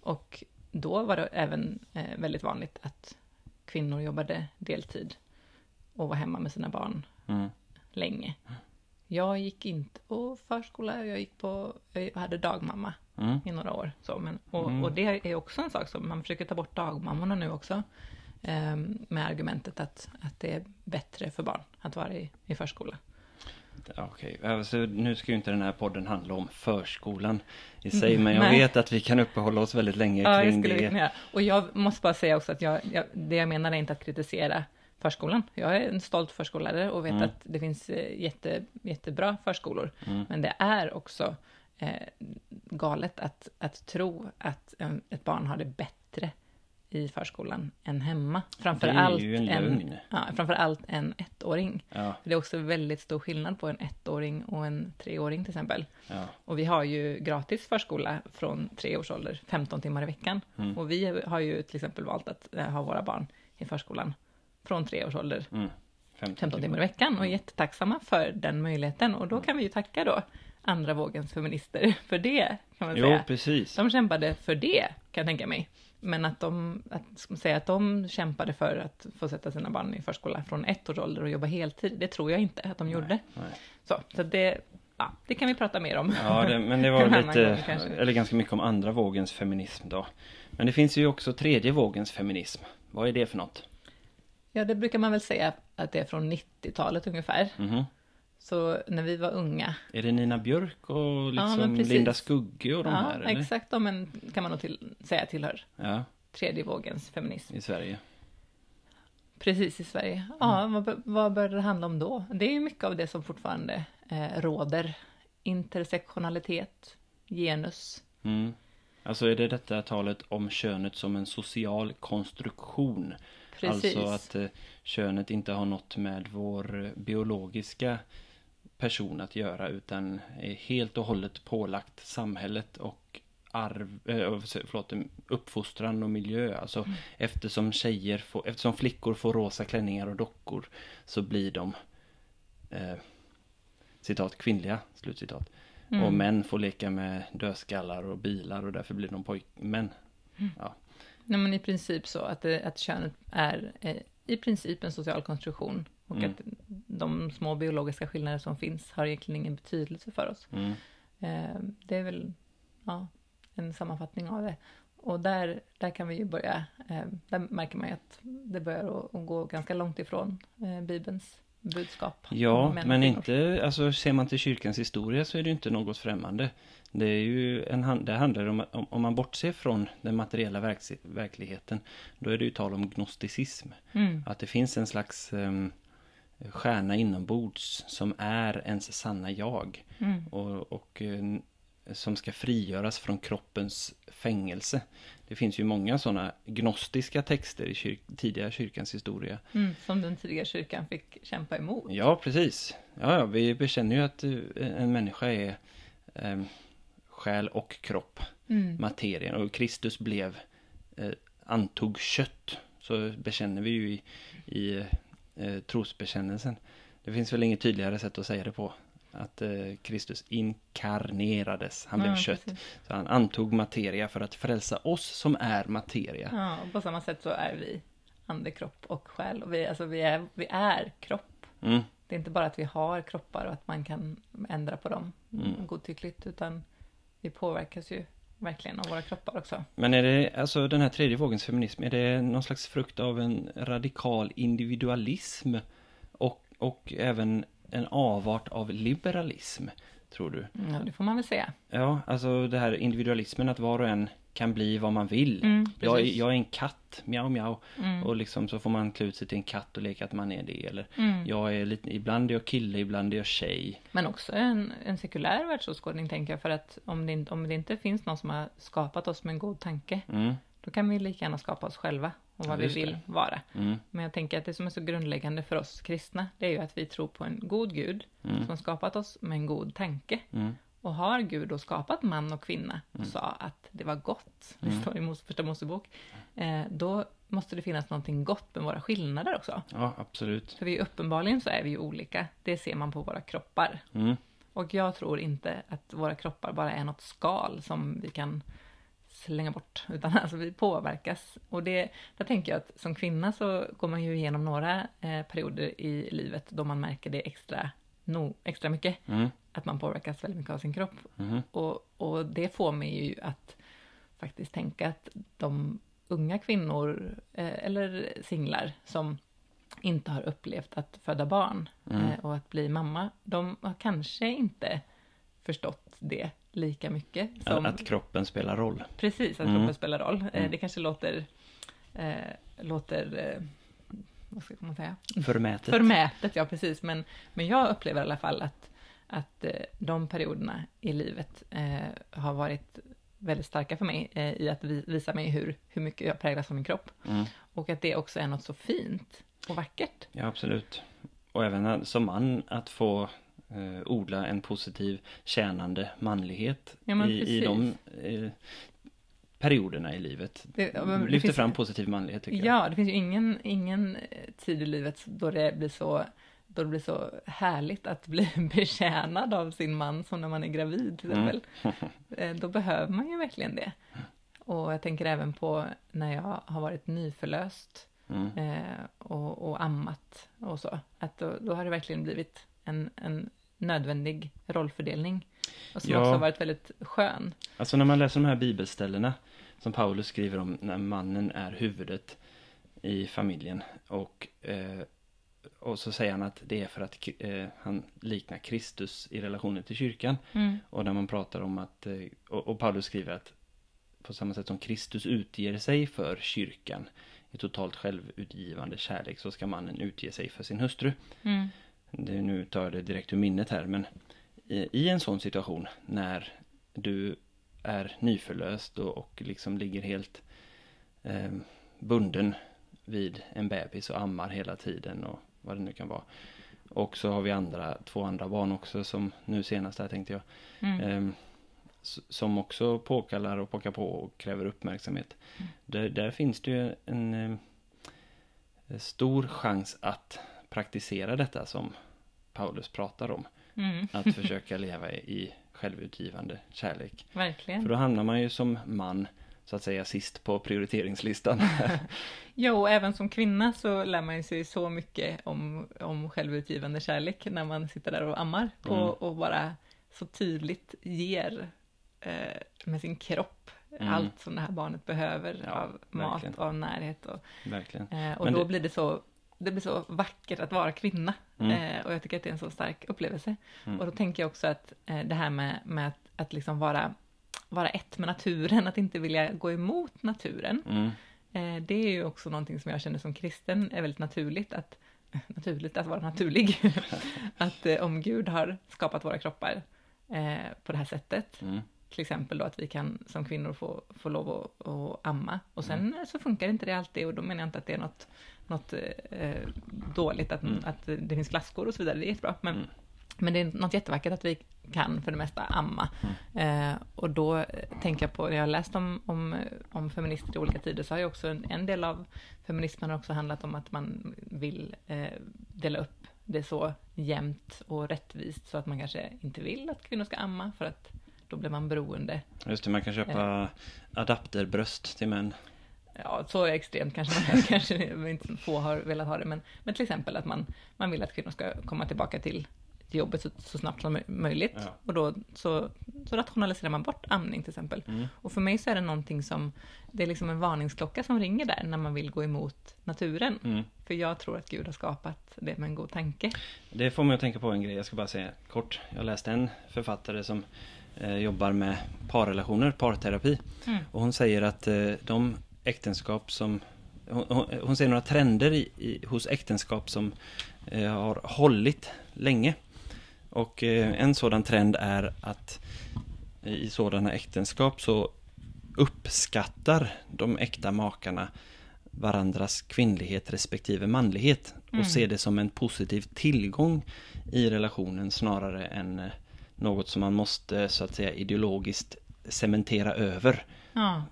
[SPEAKER 2] Och då var det även eh, väldigt vanligt att kvinnor jobbade deltid och var hemma med sina barn
[SPEAKER 1] Mm.
[SPEAKER 2] länge. Jag gick inte på förskola, jag gick på, jag hade dagmamma
[SPEAKER 1] Mm.
[SPEAKER 2] i några år. Så, men, och,
[SPEAKER 1] Mm.
[SPEAKER 2] och det är också en sak som man försöker ta bort dagmammorna nu också. Ehm, med argumentet att, att det är bättre för barn att vara i, i förskola.
[SPEAKER 1] Ja, Okej, alltså, nu ska ju inte den här podden handla om förskolan i sig, men jag
[SPEAKER 2] Nej.
[SPEAKER 1] vet att vi kan uppehålla oss väldigt länge
[SPEAKER 2] Ja,
[SPEAKER 1] kring det.
[SPEAKER 2] kunna. Och jag måste bara säga också att jag, jag, det jag menar är inte att kritisera förskolan. Jag är en stolt förskollärare och vet
[SPEAKER 1] Mm.
[SPEAKER 2] att det finns eh, jätte, jättebra förskolor.
[SPEAKER 1] Mm.
[SPEAKER 2] Men det är också eh, galet att, att tro att ett barn har det bättre i förskolan än hemma. Framför
[SPEAKER 1] Det är
[SPEAKER 2] allt
[SPEAKER 1] ju en
[SPEAKER 2] en, ja, framför allt en ettåring.
[SPEAKER 1] Ja,
[SPEAKER 2] Det är också väldigt stor skillnad på en ettåring och en treåring till exempel.
[SPEAKER 1] ja.
[SPEAKER 2] Och vi har ju gratis förskola från tre års ålder, 15 timmar i veckan.
[SPEAKER 1] Mm.
[SPEAKER 2] Och vi har ju till exempel valt att eh, ha våra barn i förskolan från tre års ålder,
[SPEAKER 1] Mm. 15
[SPEAKER 2] 15 timmar i veckan. Och är jättetacksamma för den möjligheten. Och då kan vi ju tacka då andra vågens feminister för det, kan man
[SPEAKER 1] Jo,
[SPEAKER 2] säga.
[SPEAKER 1] precis.
[SPEAKER 2] De kämpade för det, kan jag tänka mig. Men att de, att ska man säga att de kämpade för att få sätta sina barn i förskola från ett års ålder och jobba heltid, det tror jag inte att de gjorde.
[SPEAKER 1] Nej.
[SPEAKER 2] Så, så det, ja, det kan vi prata mer om.
[SPEAKER 1] Ja, det, men det var lite,
[SPEAKER 2] gång
[SPEAKER 1] eller ganska mycket om andra vågens feminism då. Men det finns ju också tredje vågens feminism. Vad är det för något?
[SPEAKER 2] Ja, det brukar man väl säga att det är från 90-talet ungefär.
[SPEAKER 1] Mhm.
[SPEAKER 2] Så när vi var unga.
[SPEAKER 1] Är det Nina Björk och
[SPEAKER 2] Ja,
[SPEAKER 1] liksom
[SPEAKER 2] precis.
[SPEAKER 1] Linda Skugge och de
[SPEAKER 2] ja,
[SPEAKER 1] här? Eller?
[SPEAKER 2] exakt. De en, kan man nog till, säga tillhör
[SPEAKER 1] Ja,
[SPEAKER 2] tredje vågens feminism.
[SPEAKER 1] i Sverige.
[SPEAKER 2] Precis i Sverige. Ja, vad, bör- vad bör det handla om då? Det är ju mycket av det som fortfarande eh, råder. Intersektionalitet, genus.
[SPEAKER 1] Mm. Alltså är det detta talet om könet som en social konstruktion?
[SPEAKER 2] Precis.
[SPEAKER 1] Alltså att eh, könet inte har något med vår eh, biologiska person att göra utan är helt och hållet pålagt samhället och arv, eh, förlåt, uppfostran och miljö. Alltså
[SPEAKER 2] Mm.
[SPEAKER 1] eftersom tjejer får, eftersom flickor får rosa klänningar och dockor så blir de eh, citat kvinnliga, slutcitat.
[SPEAKER 2] Mm.
[SPEAKER 1] Och män får leka med dödskallar och bilar och därför blir de pojkmän. Ja.
[SPEAKER 2] Nej, men i princip så att, det, att könet är eh, i princip en social konstruktion. Och
[SPEAKER 1] Mm.
[SPEAKER 2] att de små biologiska skillnader som finns har egentligen ingen betydelse för oss.
[SPEAKER 1] Mm.
[SPEAKER 2] Eh, det är väl ja, en sammanfattning av det. Och där, där kan vi ju börja, eh, där märker man ju att det börjar att, gå ganska långt ifrån eh, Bibelns budskap.
[SPEAKER 1] Ja, men inte, alltså ser man till kyrkans historia så är det ju inte något främmande. Det är ju en, det handlar om, om, man bortser från den materiella verks, verkligheten, då är det ju tal om gnosticism.
[SPEAKER 2] Mm,
[SPEAKER 1] Att det finns en slags um, stjärna inombords som är ens sanna jag.
[SPEAKER 2] mm,
[SPEAKER 1] och, och eh, som ska frigöras från kroppens fängelse. Det finns ju många sådana gnostiska texter i kyr tidiga kyrkans historia.
[SPEAKER 2] mm, som den tidiga kyrkan fick kämpa emot.
[SPEAKER 1] Ja, precis. Ja, ja, vi bekänner ju att eh, en människa är eh, själ och kropp,
[SPEAKER 2] Mm,
[SPEAKER 1] materien. Och Kristus blev, eh, antog kött. Så bekänner vi ju i, i eh, trosbekännelsen. Det finns väl inget tydligare sätt att säga det på. Att eh, Kristus inkarnerades, han blev
[SPEAKER 2] ja,
[SPEAKER 1] kött.
[SPEAKER 2] precis.
[SPEAKER 1] Så han antog materia för att frälsa oss som är materia.
[SPEAKER 2] Ja, och på samma sätt så är vi ande, kropp och själ. Och vi, alltså vi, är, vi är kropp.
[SPEAKER 1] Mm,
[SPEAKER 2] Det är inte bara att vi har kroppar och att man kan ändra på dem
[SPEAKER 1] Mm.
[SPEAKER 2] godtyckligt, utan vi påverkas ju verkligen av våra kroppar också.
[SPEAKER 1] Men är det, alltså den här tredje vågens feminism, är det någon slags frukt av en radikal individualism och, och även en avart av liberalism, tror du?
[SPEAKER 2] Ja, det får man väl säga.
[SPEAKER 1] Ja, alltså det här individualismen att var och en kan bli vad man vill.
[SPEAKER 2] Mm,
[SPEAKER 1] jag, jag är en katt, miau miau.
[SPEAKER 2] Mm.
[SPEAKER 1] Och liksom så får man klä ut sig till en katt och leka att man är det. Eller
[SPEAKER 2] Mm.
[SPEAKER 1] jag är lite, ibland är jag kille, ibland är jag tjej.
[SPEAKER 2] Men också en, en sekulär världsåskådning, tänker jag, för att om det, inte, om det inte finns någon som har skapat oss med en god tanke,
[SPEAKER 1] Mm,
[SPEAKER 2] då kan vi lika gärna skapa oss själva och vad
[SPEAKER 1] Ja,
[SPEAKER 2] vi vill
[SPEAKER 1] det.
[SPEAKER 2] vara.
[SPEAKER 1] mm,
[SPEAKER 2] Men jag tänker att det som är så grundläggande för oss kristna, det är ju att vi tror på en god Gud
[SPEAKER 1] mm,
[SPEAKER 2] som har skapat oss med en god tanke.
[SPEAKER 1] mm,
[SPEAKER 2] Och har Gud då skapat man och kvinna och
[SPEAKER 1] Mm.
[SPEAKER 2] sa att det var gott, det
[SPEAKER 1] Mm.
[SPEAKER 2] står i första Mosebok, eh, då måste det finnas någonting gott med våra skillnader också.
[SPEAKER 1] ja, absolut.
[SPEAKER 2] För vi uppenbarligen så är vi ju olika, det ser man på våra kroppar.
[SPEAKER 1] Mm,
[SPEAKER 2] Och jag tror inte att våra kroppar bara är något skal som vi kan slänga bort, utan alltså vi påverkas. Och det, där tänker jag att som kvinna så går man ju igenom några eh, perioder i livet då man märker det extra, no, extra mycket,
[SPEAKER 1] mm,
[SPEAKER 2] att man påverkas väldigt mycket av sin kropp.
[SPEAKER 1] mm,
[SPEAKER 2] Och, och det får mig ju att faktiskt tänka att de unga kvinnor, eh, eller singlar, som inte har upplevt att föda barn
[SPEAKER 1] Mm.
[SPEAKER 2] eh, och att bli mamma, de har kanske inte förstått det lika mycket som...
[SPEAKER 1] Att kroppen spelar roll.
[SPEAKER 2] Precis, att
[SPEAKER 1] Mm.
[SPEAKER 2] kroppen spelar roll. Eh,
[SPEAKER 1] Mm.
[SPEAKER 2] Det kanske låter... Eh, låter eh, vad ska man säga?
[SPEAKER 1] Förmätet.
[SPEAKER 2] Förmätet, ja precis. Men, men jag upplever i alla fall att, att eh, de perioderna i livet eh, har varit väldigt starka för mig eh, i att vi, visa mig hur, hur mycket jag präglas av min kropp.
[SPEAKER 1] Mm.
[SPEAKER 2] Och att det också är något så fint och vackert.
[SPEAKER 1] Ja, absolut. Och även som man att få eh, odla en positiv tjänande manlighet
[SPEAKER 2] Ja,
[SPEAKER 1] i, i de eh, perioderna i livet.
[SPEAKER 2] Det, men det
[SPEAKER 1] Lyfter
[SPEAKER 2] finns-
[SPEAKER 1] fram positiv manlighet tycker jag.
[SPEAKER 2] Ja, det finns ju ingen, ingen tid i livet då det blir så då det blir så härligt att bli betjänad av sin man som när man är gravid till
[SPEAKER 1] Mm.
[SPEAKER 2] exempel. Eh, Då behöver man ju verkligen det. Och jag tänker även på när jag har varit nyförlöst
[SPEAKER 1] Mm.
[SPEAKER 2] eh, och, och ammat och så. Att då, då har det verkligen blivit en, en nödvändig rollfördelning. Och som
[SPEAKER 1] Ja.
[SPEAKER 2] också har varit väldigt skön.
[SPEAKER 1] Alltså när man läser de här bibelställena som Paulus skriver om när mannen är huvudet i familjen och, eh, och så säger han att det är för att eh, han liknar Kristus i relationen till kyrkan.
[SPEAKER 2] Mm.
[SPEAKER 1] Och när man pratar om att, eh, och, och Paulus skriver att på samma sätt som Kristus utger sig för kyrkan i totalt självutgivande kärlek så ska mannen utge sig för sin hustru.
[SPEAKER 2] Mm.
[SPEAKER 1] Det, nu tar jag det direkt ur minnet här men i, i en sån situation när du är nyförlöst och, och liksom ligger helt eh, bunden vid en bebis och ammar hela tiden och vad det nu kan vara. Och så har vi andra, två andra barn också som nu senast här tänkte jag.
[SPEAKER 2] Mm.
[SPEAKER 1] Ehm, s- som också påkallar och pockar på och kräver uppmärksamhet.
[SPEAKER 2] Mm.
[SPEAKER 1] Där, där finns det ju en eh, stor chans att praktisera detta som Paulus pratar om.
[SPEAKER 2] Mm.
[SPEAKER 1] Att försöka leva i självutgivande kärlek.
[SPEAKER 2] Verkligen.
[SPEAKER 1] För då hamnar man ju som man så att säga sist på prioriteringslistan.
[SPEAKER 2] Jo, och även som kvinna så lär man sig så mycket om, om självutgivande kärlek när man sitter där och ammar
[SPEAKER 1] Mm.
[SPEAKER 2] och, och bara så tydligt ger eh, med sin kropp
[SPEAKER 1] Mm.
[SPEAKER 2] allt som det här barnet behöver
[SPEAKER 1] Ja,
[SPEAKER 2] av mat
[SPEAKER 1] verkligen.
[SPEAKER 2] och av närhet. Och, eh, och
[SPEAKER 1] Men
[SPEAKER 2] då
[SPEAKER 1] det-
[SPEAKER 2] blir det så det blir så vackert att vara kvinna.
[SPEAKER 1] Mm.
[SPEAKER 2] Eh, och jag tycker att det är en så stark upplevelse.
[SPEAKER 1] Mm.
[SPEAKER 2] Och då tänker jag också att eh, det här med, med att, att liksom vara, vara ett med naturen, att inte vilja gå emot naturen.
[SPEAKER 1] Mm.
[SPEAKER 2] Eh, det är ju också någonting som jag känner som kristen är väldigt naturligt att naturligt att vara naturlig. att eh, om Gud har skapat våra kroppar eh, på det här sättet,
[SPEAKER 1] Mm.
[SPEAKER 2] till exempel då att vi kan som kvinnor få, få lov att, att amma. Och sen
[SPEAKER 1] Mm.
[SPEAKER 2] så funkar inte det alltid och då menar jag inte att det är något, något eh, dåligt att,
[SPEAKER 1] Mm.
[SPEAKER 2] att det finns flaskor och så vidare, det är jättebra. Men,
[SPEAKER 1] Mm.
[SPEAKER 2] Men det är något jättevackert att vi kan för det mesta amma. Eh, och då eh, tänker jag på, när jag har läst om, om, eh, om feminister i olika tider, så har ju också en, en del av feminismen har också handlat om att man vill eh, dela upp det så jämnt och rättvist så att man kanske inte vill att kvinnor ska amma för att då blir man beroende.
[SPEAKER 1] Just det, man kan köpa adapterbröst till män.
[SPEAKER 2] Ja, så extremt kanske, man, kanske inte få har velat ha det, men, men till exempel att man, man vill att kvinnor ska komma tillbaka till till jobbet så, så snabbt som möjligt.
[SPEAKER 1] Ja.
[SPEAKER 2] Och då så, så rationaliserar man bort amning till exempel.
[SPEAKER 1] Mm.
[SPEAKER 2] Och för mig så är det någonting som, det är liksom en varningsklocka som ringer där när man vill gå emot naturen.
[SPEAKER 1] Mm.
[SPEAKER 2] För jag tror att Gud har skapat det med en god tanke.
[SPEAKER 1] Det får mig att tänka på en grej, jag ska bara säga kort. Jag läste en författare som eh, jobbar med parrelationer, parterapi.
[SPEAKER 2] Mm.
[SPEAKER 1] Och hon säger att eh, de äktenskap som... Hon, hon, hon ser några trender i, i, hos äktenskap som eh, har hållit länge. Och eh, en sådan trend är att i sådana äktenskap så uppskattar de äkta makarna varandras kvinnlighet respektive manlighet och
[SPEAKER 2] Mm.
[SPEAKER 1] ser det som en positiv tillgång i relationen snarare än eh, något som man måste så att säga ideologiskt cementera över.
[SPEAKER 2] Ja,
[SPEAKER 1] Eh,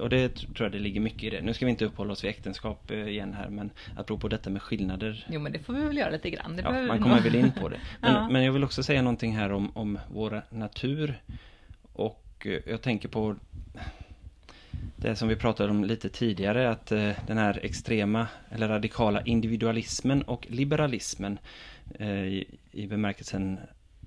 [SPEAKER 1] Och det tror jag det ligger mycket i det. Nu ska vi inte uppehålla oss vid äktenskap eh, igen här men apropå detta med skillnader
[SPEAKER 2] jo men det får vi väl göra lite grann.
[SPEAKER 1] Ja, man kommer väl in på det. Men,
[SPEAKER 2] Ja.
[SPEAKER 1] men jag vill också säga någonting här om, om vår natur. Och eh, jag tänker på det som vi pratade om lite tidigare, att eh, den här extrema eller radikala individualismen och liberalismen i, i bemärkelsen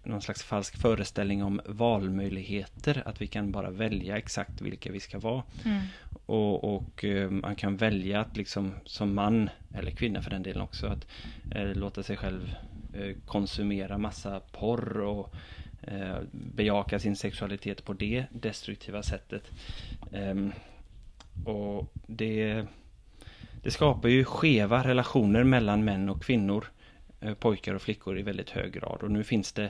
[SPEAKER 1] någon slags falsk föreställning om valmöjligheter, att vi kan bara välja exakt vilka vi ska vara.
[SPEAKER 2] Mm.
[SPEAKER 1] Och, och eh, man kan välja att liksom som man, eller kvinna för den delen också, att eh, låta sig själv eh, konsumera massa porr och eh, bejaka sin sexualitet på det destruktiva sättet. Ehm, och det, det skapar ju skeva relationer mellan män och kvinnor, eh, pojkar och flickor i väldigt hög grad. Och nu finns det,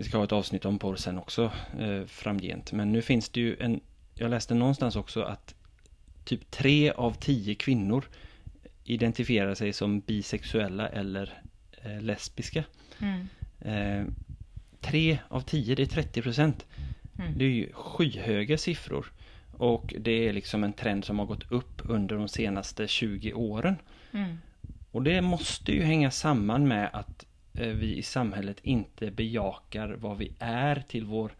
[SPEAKER 1] vi ska ha ett avsnitt om porr sen också eh, framgent, men nu finns det ju en jag läste någonstans också att typ tre av tio kvinnor identifierar sig som bisexuella eller eh, lesbiska.
[SPEAKER 2] Mm.
[SPEAKER 1] Eh, tre av tio, det är 30 procent.
[SPEAKER 2] Mm.
[SPEAKER 1] Det är ju skyhöga siffror. Och det är liksom en trend som har gått upp under de senaste 20 åren.
[SPEAKER 2] Mm.
[SPEAKER 1] Och det måste ju hänga samman med att vi i samhället inte bejakar vad vi är till vår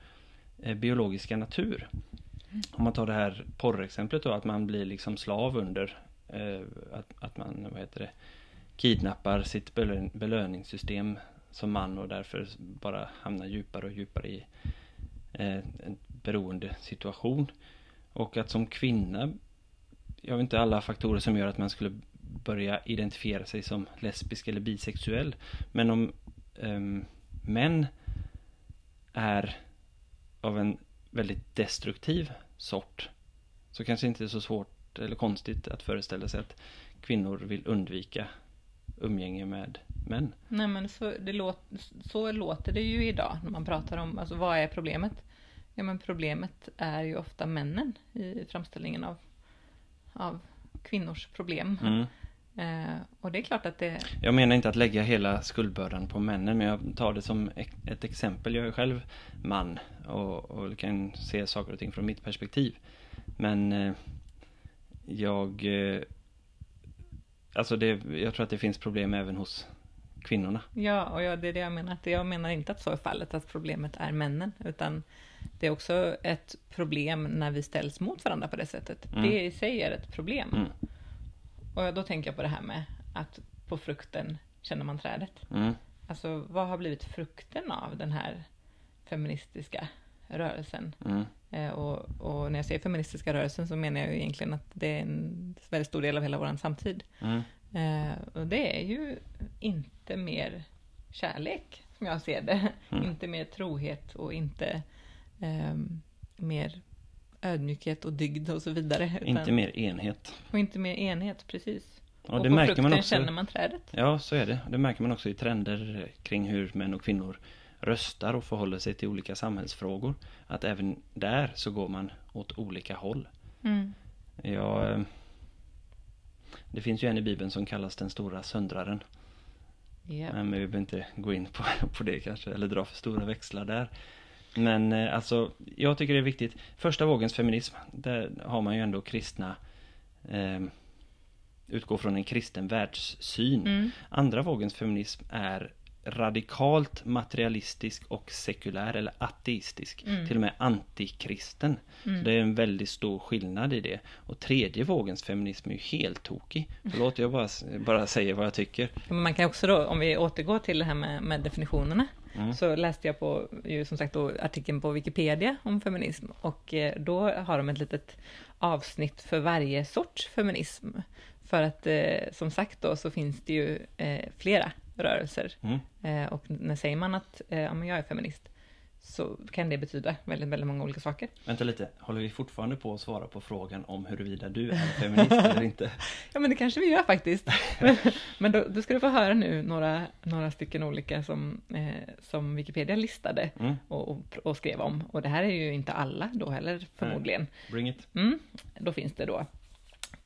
[SPEAKER 1] eh, biologiska natur. Om man tar det här porrexemplet då, att man blir liksom slav under eh, att, att man, vad heter det, kidnappar sitt belön, belöningssystem som man och därför bara hamnar djupare och djupare i eh, en beroende situation. Och att som kvinna, jag vet inte alla faktorer som gör att man skulle börja identifiera sig som lesbisk eller bisexuell. Men om um, män är av en väldigt destruktiv sort så kanske inte är så svårt eller konstigt att föreställa sig att kvinnor vill undvika umgänge med män.
[SPEAKER 2] Nej men så, det låt, så låter det ju idag när man pratar om, alltså vad är problemet? Ja men problemet är ju ofta männen i framställningen av, av kvinnors problem.
[SPEAKER 1] Mm.
[SPEAKER 2] Eh, och det är klart att det...
[SPEAKER 1] Jag menar inte att lägga hela skuldbördan på männen men jag tar det som ett exempel. Jag är själv man och, och kan se saker och ting från mitt perspektiv. Men eh, jag... Eh, alltså det, jag tror att det finns problem även hos kvinnorna.
[SPEAKER 2] Ja, och jag, det är det jag menar. jag menar inte att så är fallet, att problemet är männen. Utan det är också ett problem när vi ställs mot varandra på det sättet. Mm. Det i sig är ett problem.
[SPEAKER 1] Mm.
[SPEAKER 2] Och då tänker jag på det här med att på frukten känner man trädet.
[SPEAKER 1] Mm.
[SPEAKER 2] Alltså vad har blivit frukten av den här feministiska rörelsen?
[SPEAKER 1] Mm.
[SPEAKER 2] Eh, och, och, när jag säger feministiska rörelsen så menar jag ju egentligen att det är en väldigt stor del av hela vår samtid.
[SPEAKER 1] Mm.
[SPEAKER 2] Eh, och det är ju inte mer kärlek, som jag ser det.
[SPEAKER 1] Mm.
[SPEAKER 2] inte mer trohet och inte eh, mer ödmjukhet och dygd och så vidare.
[SPEAKER 1] Inte mer enhet.
[SPEAKER 2] Och inte mer enhet, precis.
[SPEAKER 1] Ja, och det på märker man också,
[SPEAKER 2] känner man trädet.
[SPEAKER 1] Ja, så är det. Det märker man också i trender kring hur män och kvinnor röstar och förhåller sig till olika samhällsfrågor. Att även där så går man åt olika håll.
[SPEAKER 2] Mm.
[SPEAKER 1] Ja, eh, det finns ju en i Bibeln som kallas den stora söndraren.
[SPEAKER 2] Yep.
[SPEAKER 1] Men vi behöver inte gå in på, på det kanske, eller dra för stora växlar där. Men eh, alltså, jag tycker det är viktigt. Första vågens feminism, där har man ju ändå kristna eh, utgår från en kristen världssyn.
[SPEAKER 2] Mm.
[SPEAKER 1] Andra vågens feminism är radikalt materialistisk och sekulär eller ateistisk.
[SPEAKER 2] Mm.
[SPEAKER 1] Till och med antikristen.
[SPEAKER 2] Mm.
[SPEAKER 1] Så det är en väldigt stor skillnad i det. Och tredje vågens feminism är ju helt tokig. Förlåt, jag bara, bara säger vad jag tycker.
[SPEAKER 2] Man kan också då, om vi återgår till det här med, med definitionerna.
[SPEAKER 1] Mm.
[SPEAKER 2] Så läste jag på, ju som sagt då, artikeln på Wikipedia om feminism. Och eh, då har de ett litet avsnitt för varje sorts feminism. För att eh, som sagt då så finns det ju eh, flera rörelser.
[SPEAKER 1] Mm.
[SPEAKER 2] Eh, och när säger man att eh, ja, men jag är feminist så kan det betyda väldigt, väldigt många olika saker.
[SPEAKER 1] Vänta lite, håller vi fortfarande på att svara på frågan om huruvida du är feminist eller inte?
[SPEAKER 2] Ja men det kanske vi gör faktiskt. Men, men då, då, ska du få höra nu några, några stycken olika som, eh, som Wikipedia listade
[SPEAKER 1] mm.
[SPEAKER 2] och, och, och, skrev om. Och det här är ju inte alla då heller förmodligen.
[SPEAKER 1] Bring it.
[SPEAKER 2] Mm, då finns det då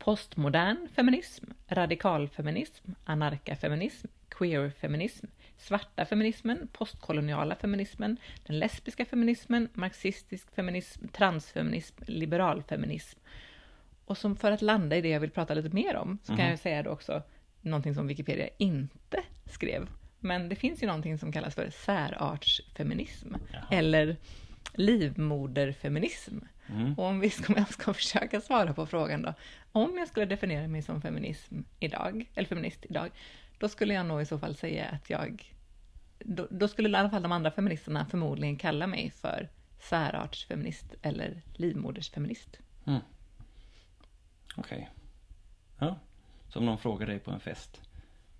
[SPEAKER 2] postmodern feminism, radikalfeminism, anarkafeminism, queerfeminism, svarta feminismen, postkoloniala feminismen, den lesbiska feminismen, marxistisk feminism, transfeminism, liberalfeminism. Och som för att landa i det jag vill prata lite mer om, så kan mm. jag säga då också någonting som Wikipedia inte skrev. Men det finns ju någonting som kallas för särartsfeminism,
[SPEAKER 1] Jaha.
[SPEAKER 2] eller livmoderfeminism.
[SPEAKER 1] Mm.
[SPEAKER 2] Och om vi ska, jag ska försöka svara på frågan då, om jag skulle definiera mig som feminism idag, eller feminist idag, då skulle jag nog i så fall säga att jag... Då, då, skulle i alla fall de andra feministerna förmodligen kalla mig för särartsfeminist eller livmodersfeminist.
[SPEAKER 1] Mm. Okej. Okay. Ja. Så om någon frågar dig på en fest,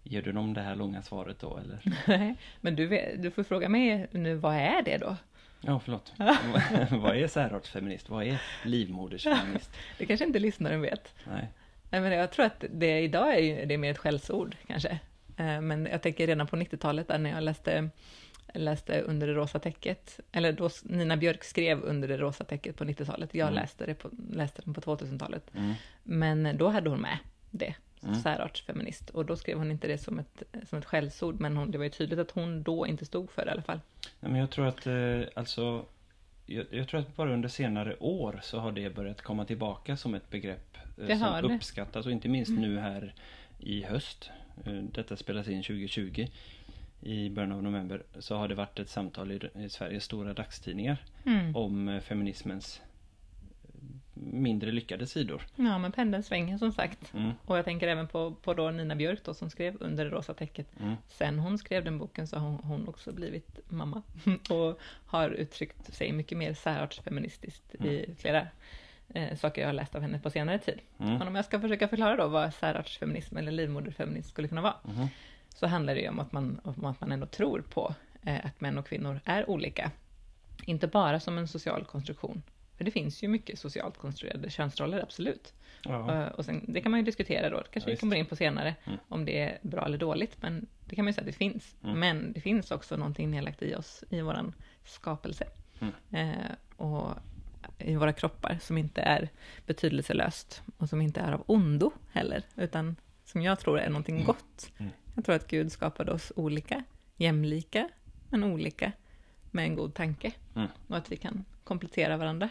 [SPEAKER 1] ger du dem det här långa svaret då eller?
[SPEAKER 2] Nej, men du, du får fråga mig nu, vad är det då?
[SPEAKER 1] Ja, förlåt. vad är särartsfeminist? Vad är livmodersfeminist?
[SPEAKER 2] det kanske inte lyssnaren vet.
[SPEAKER 1] Nej.
[SPEAKER 2] Nej, men jag tror att det idag är, det är mer ett skällsord kanske. Eh, men jag tänker redan på 90-talet där när jag läste, läste Under det rosa täcket, eller då Nina Björk skrev Under det rosa täcket på 90-talet. Jag mm. läste, det på, läste den på 2000-talet.
[SPEAKER 1] Mm.
[SPEAKER 2] Men då hade hon med det,
[SPEAKER 1] Mm.
[SPEAKER 2] särartsfeminist. Och då skrev hon inte det som ett, som ett skällsord, men hon, det var ju tydligt att hon då inte stod för det i alla fall.
[SPEAKER 1] Ja, men jag tror att, eh, alltså, jag, jag, tror att bara under senare år så har det börjat komma tillbaka som ett begrepp eh, som det. uppskattas och inte minst mm. nu här i höst. Eh, detta spelas in 2020 i början av november så har det varit ett samtal i, i Sveriges stora dagstidningar
[SPEAKER 2] mm.
[SPEAKER 1] om feminismens mindre lyckade sidor.
[SPEAKER 2] Ja, men pendeln svänger som sagt.
[SPEAKER 1] Mm.
[SPEAKER 2] Och jag tänker även på, på då Nina Björk då, som skrev Under det rosa täcket.
[SPEAKER 1] Mm.
[SPEAKER 2] Sen hon skrev den boken så har hon, hon också blivit mamma och har uttryckt sig mycket mer särartsfeministiskt i flera eh, saker jag har läst av henne på senare tid.
[SPEAKER 1] Mm.
[SPEAKER 2] Men om jag ska försöka förklara då vad särartsfeminism eller livmoderfeminism skulle kunna vara,
[SPEAKER 1] Mhm.
[SPEAKER 2] så handlar det ju om att man, om att man ändå tror på eh, att män och kvinnor är olika. Inte bara som en social konstruktion, för det finns ju mycket socialt konstruerade könsroller, absolut.
[SPEAKER 1] Ja.
[SPEAKER 2] Eh, Och sen, det kan man ju diskutera då, kanske
[SPEAKER 1] Ja,
[SPEAKER 2] vi kommer in på senare,
[SPEAKER 1] Mm.
[SPEAKER 2] om det är bra eller dåligt, men det kan man ju säga att det finns.
[SPEAKER 1] Mm.
[SPEAKER 2] Men det finns också någonting nedlagt i oss, i våran skapelse.
[SPEAKER 1] Mm.
[SPEAKER 2] Eh, och i våra kroppar, som inte är betydelselöst, och som inte är av ondo heller, utan som jag tror är någonting gott.
[SPEAKER 1] Mm.
[SPEAKER 2] Jag tror att Gud skapade oss olika, jämlika, men olika, med en god tanke.
[SPEAKER 1] Mm.
[SPEAKER 2] Och att vi kan komplettera varandra.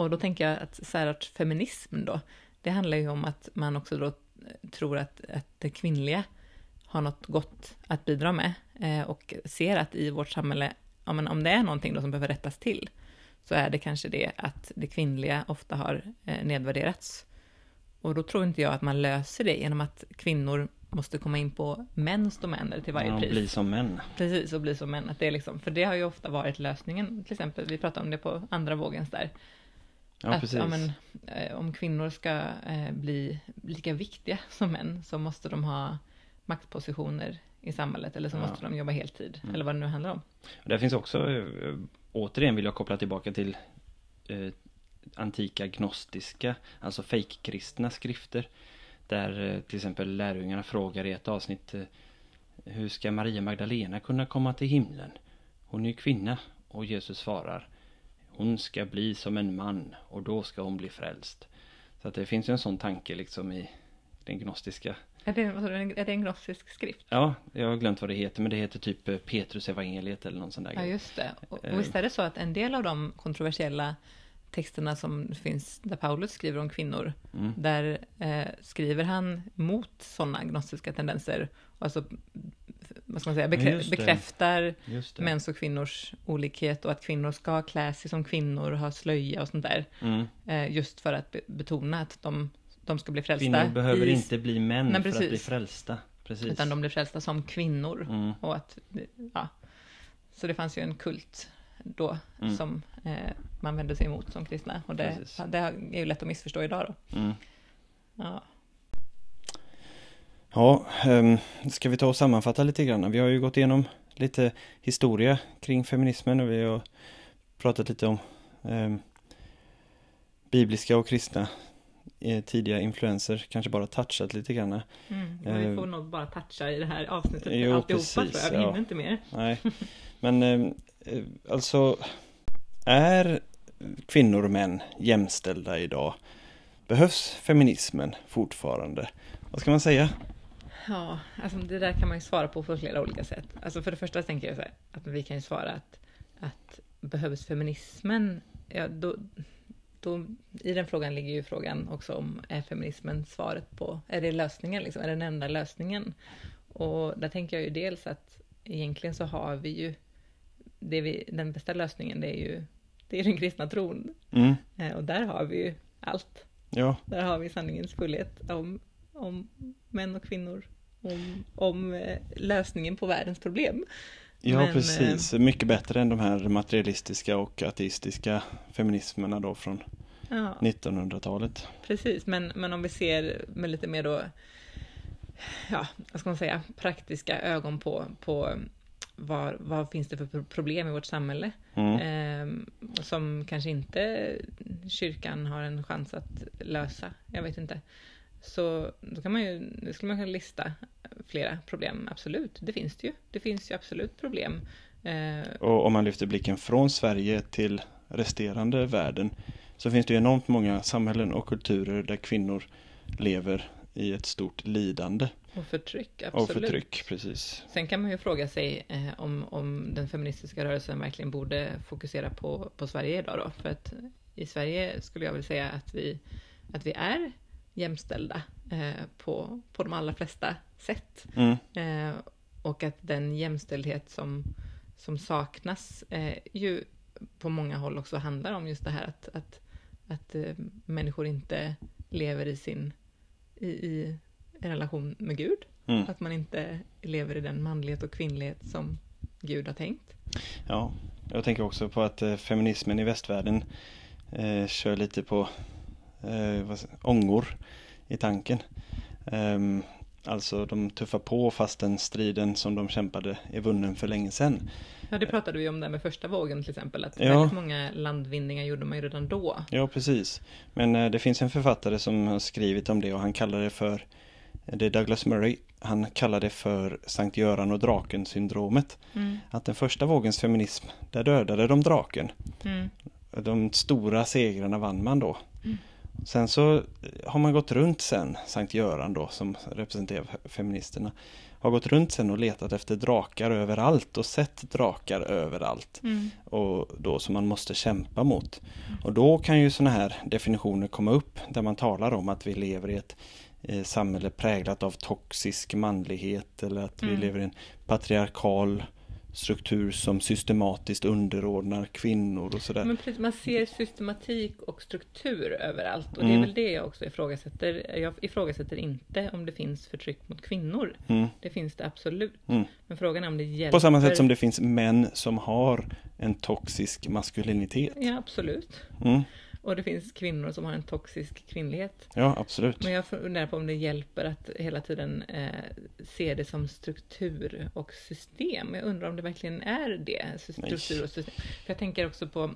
[SPEAKER 2] Och då tänker jag att särartsfeminism då, det handlar ju om att man också då tror att, att det kvinnliga har något gott att bidra med eh, och ser att i vårt samhälle, ja, men om det är någonting då som behöver rättas till, så är det kanske det att det kvinnliga ofta har eh, nedvärderats. Och då tror inte jag att man löser det genom att kvinnor måste komma in på mäns domäner till varje
[SPEAKER 1] Ja,
[SPEAKER 2] pris.
[SPEAKER 1] bli som män.
[SPEAKER 2] Precis, och bli som män. Att det är liksom, för det har ju ofta varit lösningen, till exempel, vi pratade om det på andra vågens där.
[SPEAKER 1] Ja,
[SPEAKER 2] att ja, men, eh, om kvinnor ska eh, bli lika viktiga som män så måste de ha maktpositioner i samhället eller så
[SPEAKER 1] Ja.
[SPEAKER 2] måste de jobba heltid,
[SPEAKER 1] Mm.
[SPEAKER 2] eller vad det nu handlar om.
[SPEAKER 1] Där finns också, eh, återigen vill jag koppla tillbaka till eh, antika gnostiska, alltså fejkkristna skrifter. Där eh, till exempel lärjungarna frågar i ett avsnitt eh, Hur ska Maria Magdalena kunna komma till himlen? Hon är ju kvinna och Jesus svarar Hon ska bli som en man och då ska hon bli frälst. Så att det finns ju en sån tanke liksom i den gnostiska
[SPEAKER 2] Är det, är det en gnostisk skrift?
[SPEAKER 1] Ja, jag har glömt vad det heter men det heter typ eh, Petrus evangeliet eller någon sån där
[SPEAKER 2] Ja, just det. Och,
[SPEAKER 1] Eh.
[SPEAKER 2] och visst är det så att en del av de kontroversiella texterna som finns, där Paulus skriver om kvinnor,
[SPEAKER 1] Mm.
[SPEAKER 2] där eh, skriver han mot sådana gnostiska tendenser, alltså, vad ska man säga, bekrä-
[SPEAKER 1] just
[SPEAKER 2] bekräftar
[SPEAKER 1] Just
[SPEAKER 2] mäns och kvinnors olikhet och att kvinnor ska klä sig som kvinnor och ha slöja och sånt där.
[SPEAKER 1] Mm.
[SPEAKER 2] Eh, just för att be- betona att de, de ska bli frälsta.
[SPEAKER 1] Kvinnor behöver
[SPEAKER 2] i-
[SPEAKER 1] inte bli män
[SPEAKER 2] Nej,
[SPEAKER 1] för att bli frälsta. Precis.
[SPEAKER 2] Utan de blir frälsta som kvinnor.
[SPEAKER 1] Mm.
[SPEAKER 2] Och att, ja. Så det fanns ju en kult då
[SPEAKER 1] Mm.
[SPEAKER 2] som eh, man vände sig emot som kristna. Och det, det är ju lätt att missförstå idag då.
[SPEAKER 1] Mm.
[SPEAKER 2] Ja,
[SPEAKER 1] Ja, um, ska vi ta och sammanfatta lite grann? Vi har ju gått igenom lite historia kring feminismen och vi har pratat lite om ehm, bibliska och kristna eh, tidiga influenser, kanske bara touchat lite grann.
[SPEAKER 2] mm.
[SPEAKER 1] Eh,
[SPEAKER 2] vi får nog bara toucha i det här avsnittet
[SPEAKER 1] jo,
[SPEAKER 2] alltihopa
[SPEAKER 1] precis,
[SPEAKER 2] tror jag. Vi
[SPEAKER 1] ja.
[SPEAKER 2] hinner inte mer.
[SPEAKER 1] Nej, men ehm, eh, alltså är kvinnor och män jämställda idag? Behövs feminismen fortfarande? Vad ska man säga?
[SPEAKER 2] Ja, alltså det där kan man ju svara på på flera olika sätt. Alltså för det första tänker jag så här, att vi kan ju svara att, att behövs feminismen? Ja, då, då, I den frågan ligger ju frågan också om är feminismen svaret på, är det lösningen liksom, är det den enda lösningen? Och där tänker jag ju dels att egentligen så har vi ju, vi, den bästa lösningen det är ju det är den kristna tron.
[SPEAKER 1] Mm,
[SPEAKER 2] Eh, Och där har vi ju allt.
[SPEAKER 1] ja,
[SPEAKER 2] Där har vi sanningens fullhet om, om män och kvinnor. Om, om eh, lösningen på världens problem.
[SPEAKER 1] Ja,
[SPEAKER 2] Men, eh,
[SPEAKER 1] precis. Mycket bättre än de här materialistiska och ateistiska feminismerna då från
[SPEAKER 2] Ja,
[SPEAKER 1] 1900-talet.
[SPEAKER 2] precis. Men, men om vi ser med lite mer då, ja, vad ska man säga, praktiska ögon på, på vad, vad finns det för pro- problem i vårt samhälle?
[SPEAKER 1] Mm.
[SPEAKER 2] Eh, som kanske inte kyrkan har en chans att lösa. Jag vet inte. Så då kan man ju, det skulle man kunna lista flera problem, absolut. Det finns det ju. Det finns ju absolut problem. Eh,
[SPEAKER 1] Och om man lyfter blicken från Sverige till resterande världen så finns det ju enormt många samhällen och kulturer där kvinnor lever i ett stort lidande
[SPEAKER 2] och förtryck,
[SPEAKER 1] och
[SPEAKER 2] absolut.
[SPEAKER 1] förtryck. Precis.
[SPEAKER 2] Sen kan man ju fråga sig eh, om, om den feministiska rörelsen verkligen borde fokusera på, på Sverige idag då. För att i Sverige skulle jag vilja säga att vi, att vi är jämställda eh, på, på de allra flesta sätt.
[SPEAKER 1] Mm.
[SPEAKER 2] Eh, och att den jämställdhet som, som saknas eh, ju på många håll också handlar om just det här att, att att eh, människor inte lever i sin i, i relation med Gud.
[SPEAKER 1] Mm.
[SPEAKER 2] Att man inte lever i den manlighet och kvinnlighet som Gud har tänkt.
[SPEAKER 1] Ja, jag tänker också på att eh, feminismen i västvärlden eh, kör lite på eh, ångor i tanken. Ehm, alltså de tuffar på fastän striden som de kämpade är vunnen för länge sedan.
[SPEAKER 2] Ja, det pratade vi om där med första vågen till exempel, att
[SPEAKER 1] Ja.
[SPEAKER 2] väldigt många landvinningar gjorde man ju redan då.
[SPEAKER 1] Ja, precis. Men eh, det finns en författare som har skrivit om det och han kallar det för det är Douglas Murray. Han kallar det för Sankt Göran och draken syndromet.
[SPEAKER 2] Mm.
[SPEAKER 1] Att den första vågens feminism, där dödade de draken.
[SPEAKER 2] Mm.
[SPEAKER 1] De stora segrarna vann man då.
[SPEAKER 2] Mm.
[SPEAKER 1] Sen så har man gått runt sen, Sankt Göran då som representerar feministerna, har gått runt sen och letat efter drakar överallt och sett drakar överallt.
[SPEAKER 2] Mm.
[SPEAKER 1] Och då som man måste kämpa mot. Och då kan ju sådana här definitioner komma upp där man talar om att vi lever i ett eh, samhälle präglat av toxisk manlighet eller att vi
[SPEAKER 2] Mm.
[SPEAKER 1] lever i en patriarkal struktur som systematiskt underordnar kvinnor och sådär.
[SPEAKER 2] Men precis, man ser systematik och struktur överallt och det är
[SPEAKER 1] Mm.
[SPEAKER 2] väl det jag också ifrågasätter. Jag ifrågasätter inte om det finns förtryck mot kvinnor.
[SPEAKER 1] Mm.
[SPEAKER 2] Det finns det absolut.
[SPEAKER 1] Mm.
[SPEAKER 2] Men frågan är om det hjälper.
[SPEAKER 1] På samma sätt som det finns män som har en toxisk maskulinitet.
[SPEAKER 2] Ja, absolut. Och det finns kvinnor som har en toxisk kvinnlighet.
[SPEAKER 1] Ja, absolut.
[SPEAKER 2] Men jag funderar på om det hjälper att hela tiden eh, se det som struktur och system. Jag undrar om det verkligen är det, struktur och system. För jag tänker också på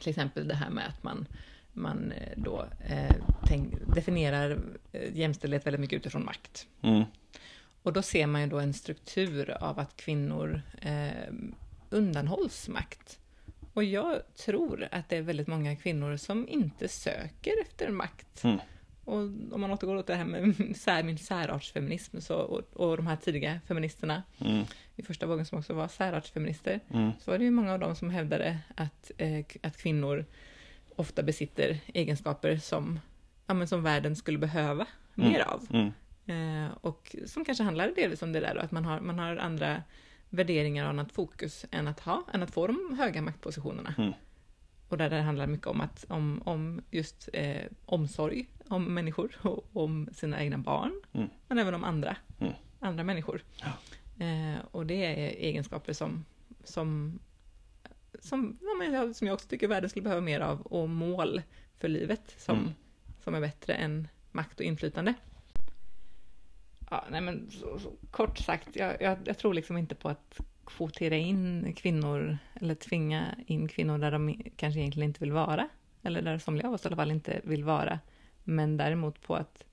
[SPEAKER 2] till exempel det här med att man, man eh, då eh, tänk, definierar eh, jämställdhet väldigt mycket utifrån makt.
[SPEAKER 1] Mm.
[SPEAKER 2] Och då ser man ju då en struktur av att kvinnor eh, undanhålls makt. Och jag tror att det är väldigt många kvinnor som inte söker efter makt.
[SPEAKER 1] Mm.
[SPEAKER 2] Och om man återgår åt det här med sär, min särartsfeminism så, och, och de här tidiga feministerna
[SPEAKER 1] Mm.
[SPEAKER 2] i första vågen som också var särartsfeminister,
[SPEAKER 1] Mm.
[SPEAKER 2] så var det ju många av dem som hävdade att, eh, att kvinnor ofta besitter egenskaper som, ja, men som världen skulle behöva
[SPEAKER 1] Mm.
[SPEAKER 2] mer av.
[SPEAKER 1] Mm.
[SPEAKER 2] Eh, och som kanske handlar delvis om det där då, att man har, man har andra värderingar och annat fokus än att ha, än att få de höga maktpositionerna.
[SPEAKER 1] Mm.
[SPEAKER 2] Och där det handlar mycket om, att, om, om just eh, omsorg om människor och om sina egna barn,
[SPEAKER 1] Mm.
[SPEAKER 2] men även om andra,
[SPEAKER 1] Mm.
[SPEAKER 2] andra människor.
[SPEAKER 1] Ja.
[SPEAKER 2] Eh, och det är egenskaper som, som, som, ja, som jag också tycker världen skulle behöva mer av, och mål för livet som,
[SPEAKER 1] Mm.
[SPEAKER 2] som är bättre än makt och inflytande. Ja, nej men så, så, kort sagt, jag, jag, jag tror liksom inte på att kvotera in kvinnor eller tvinga in kvinnor där de kanske egentligen inte vill vara. Eller där somliga av oss i alla fall inte vill vara. Men däremot på att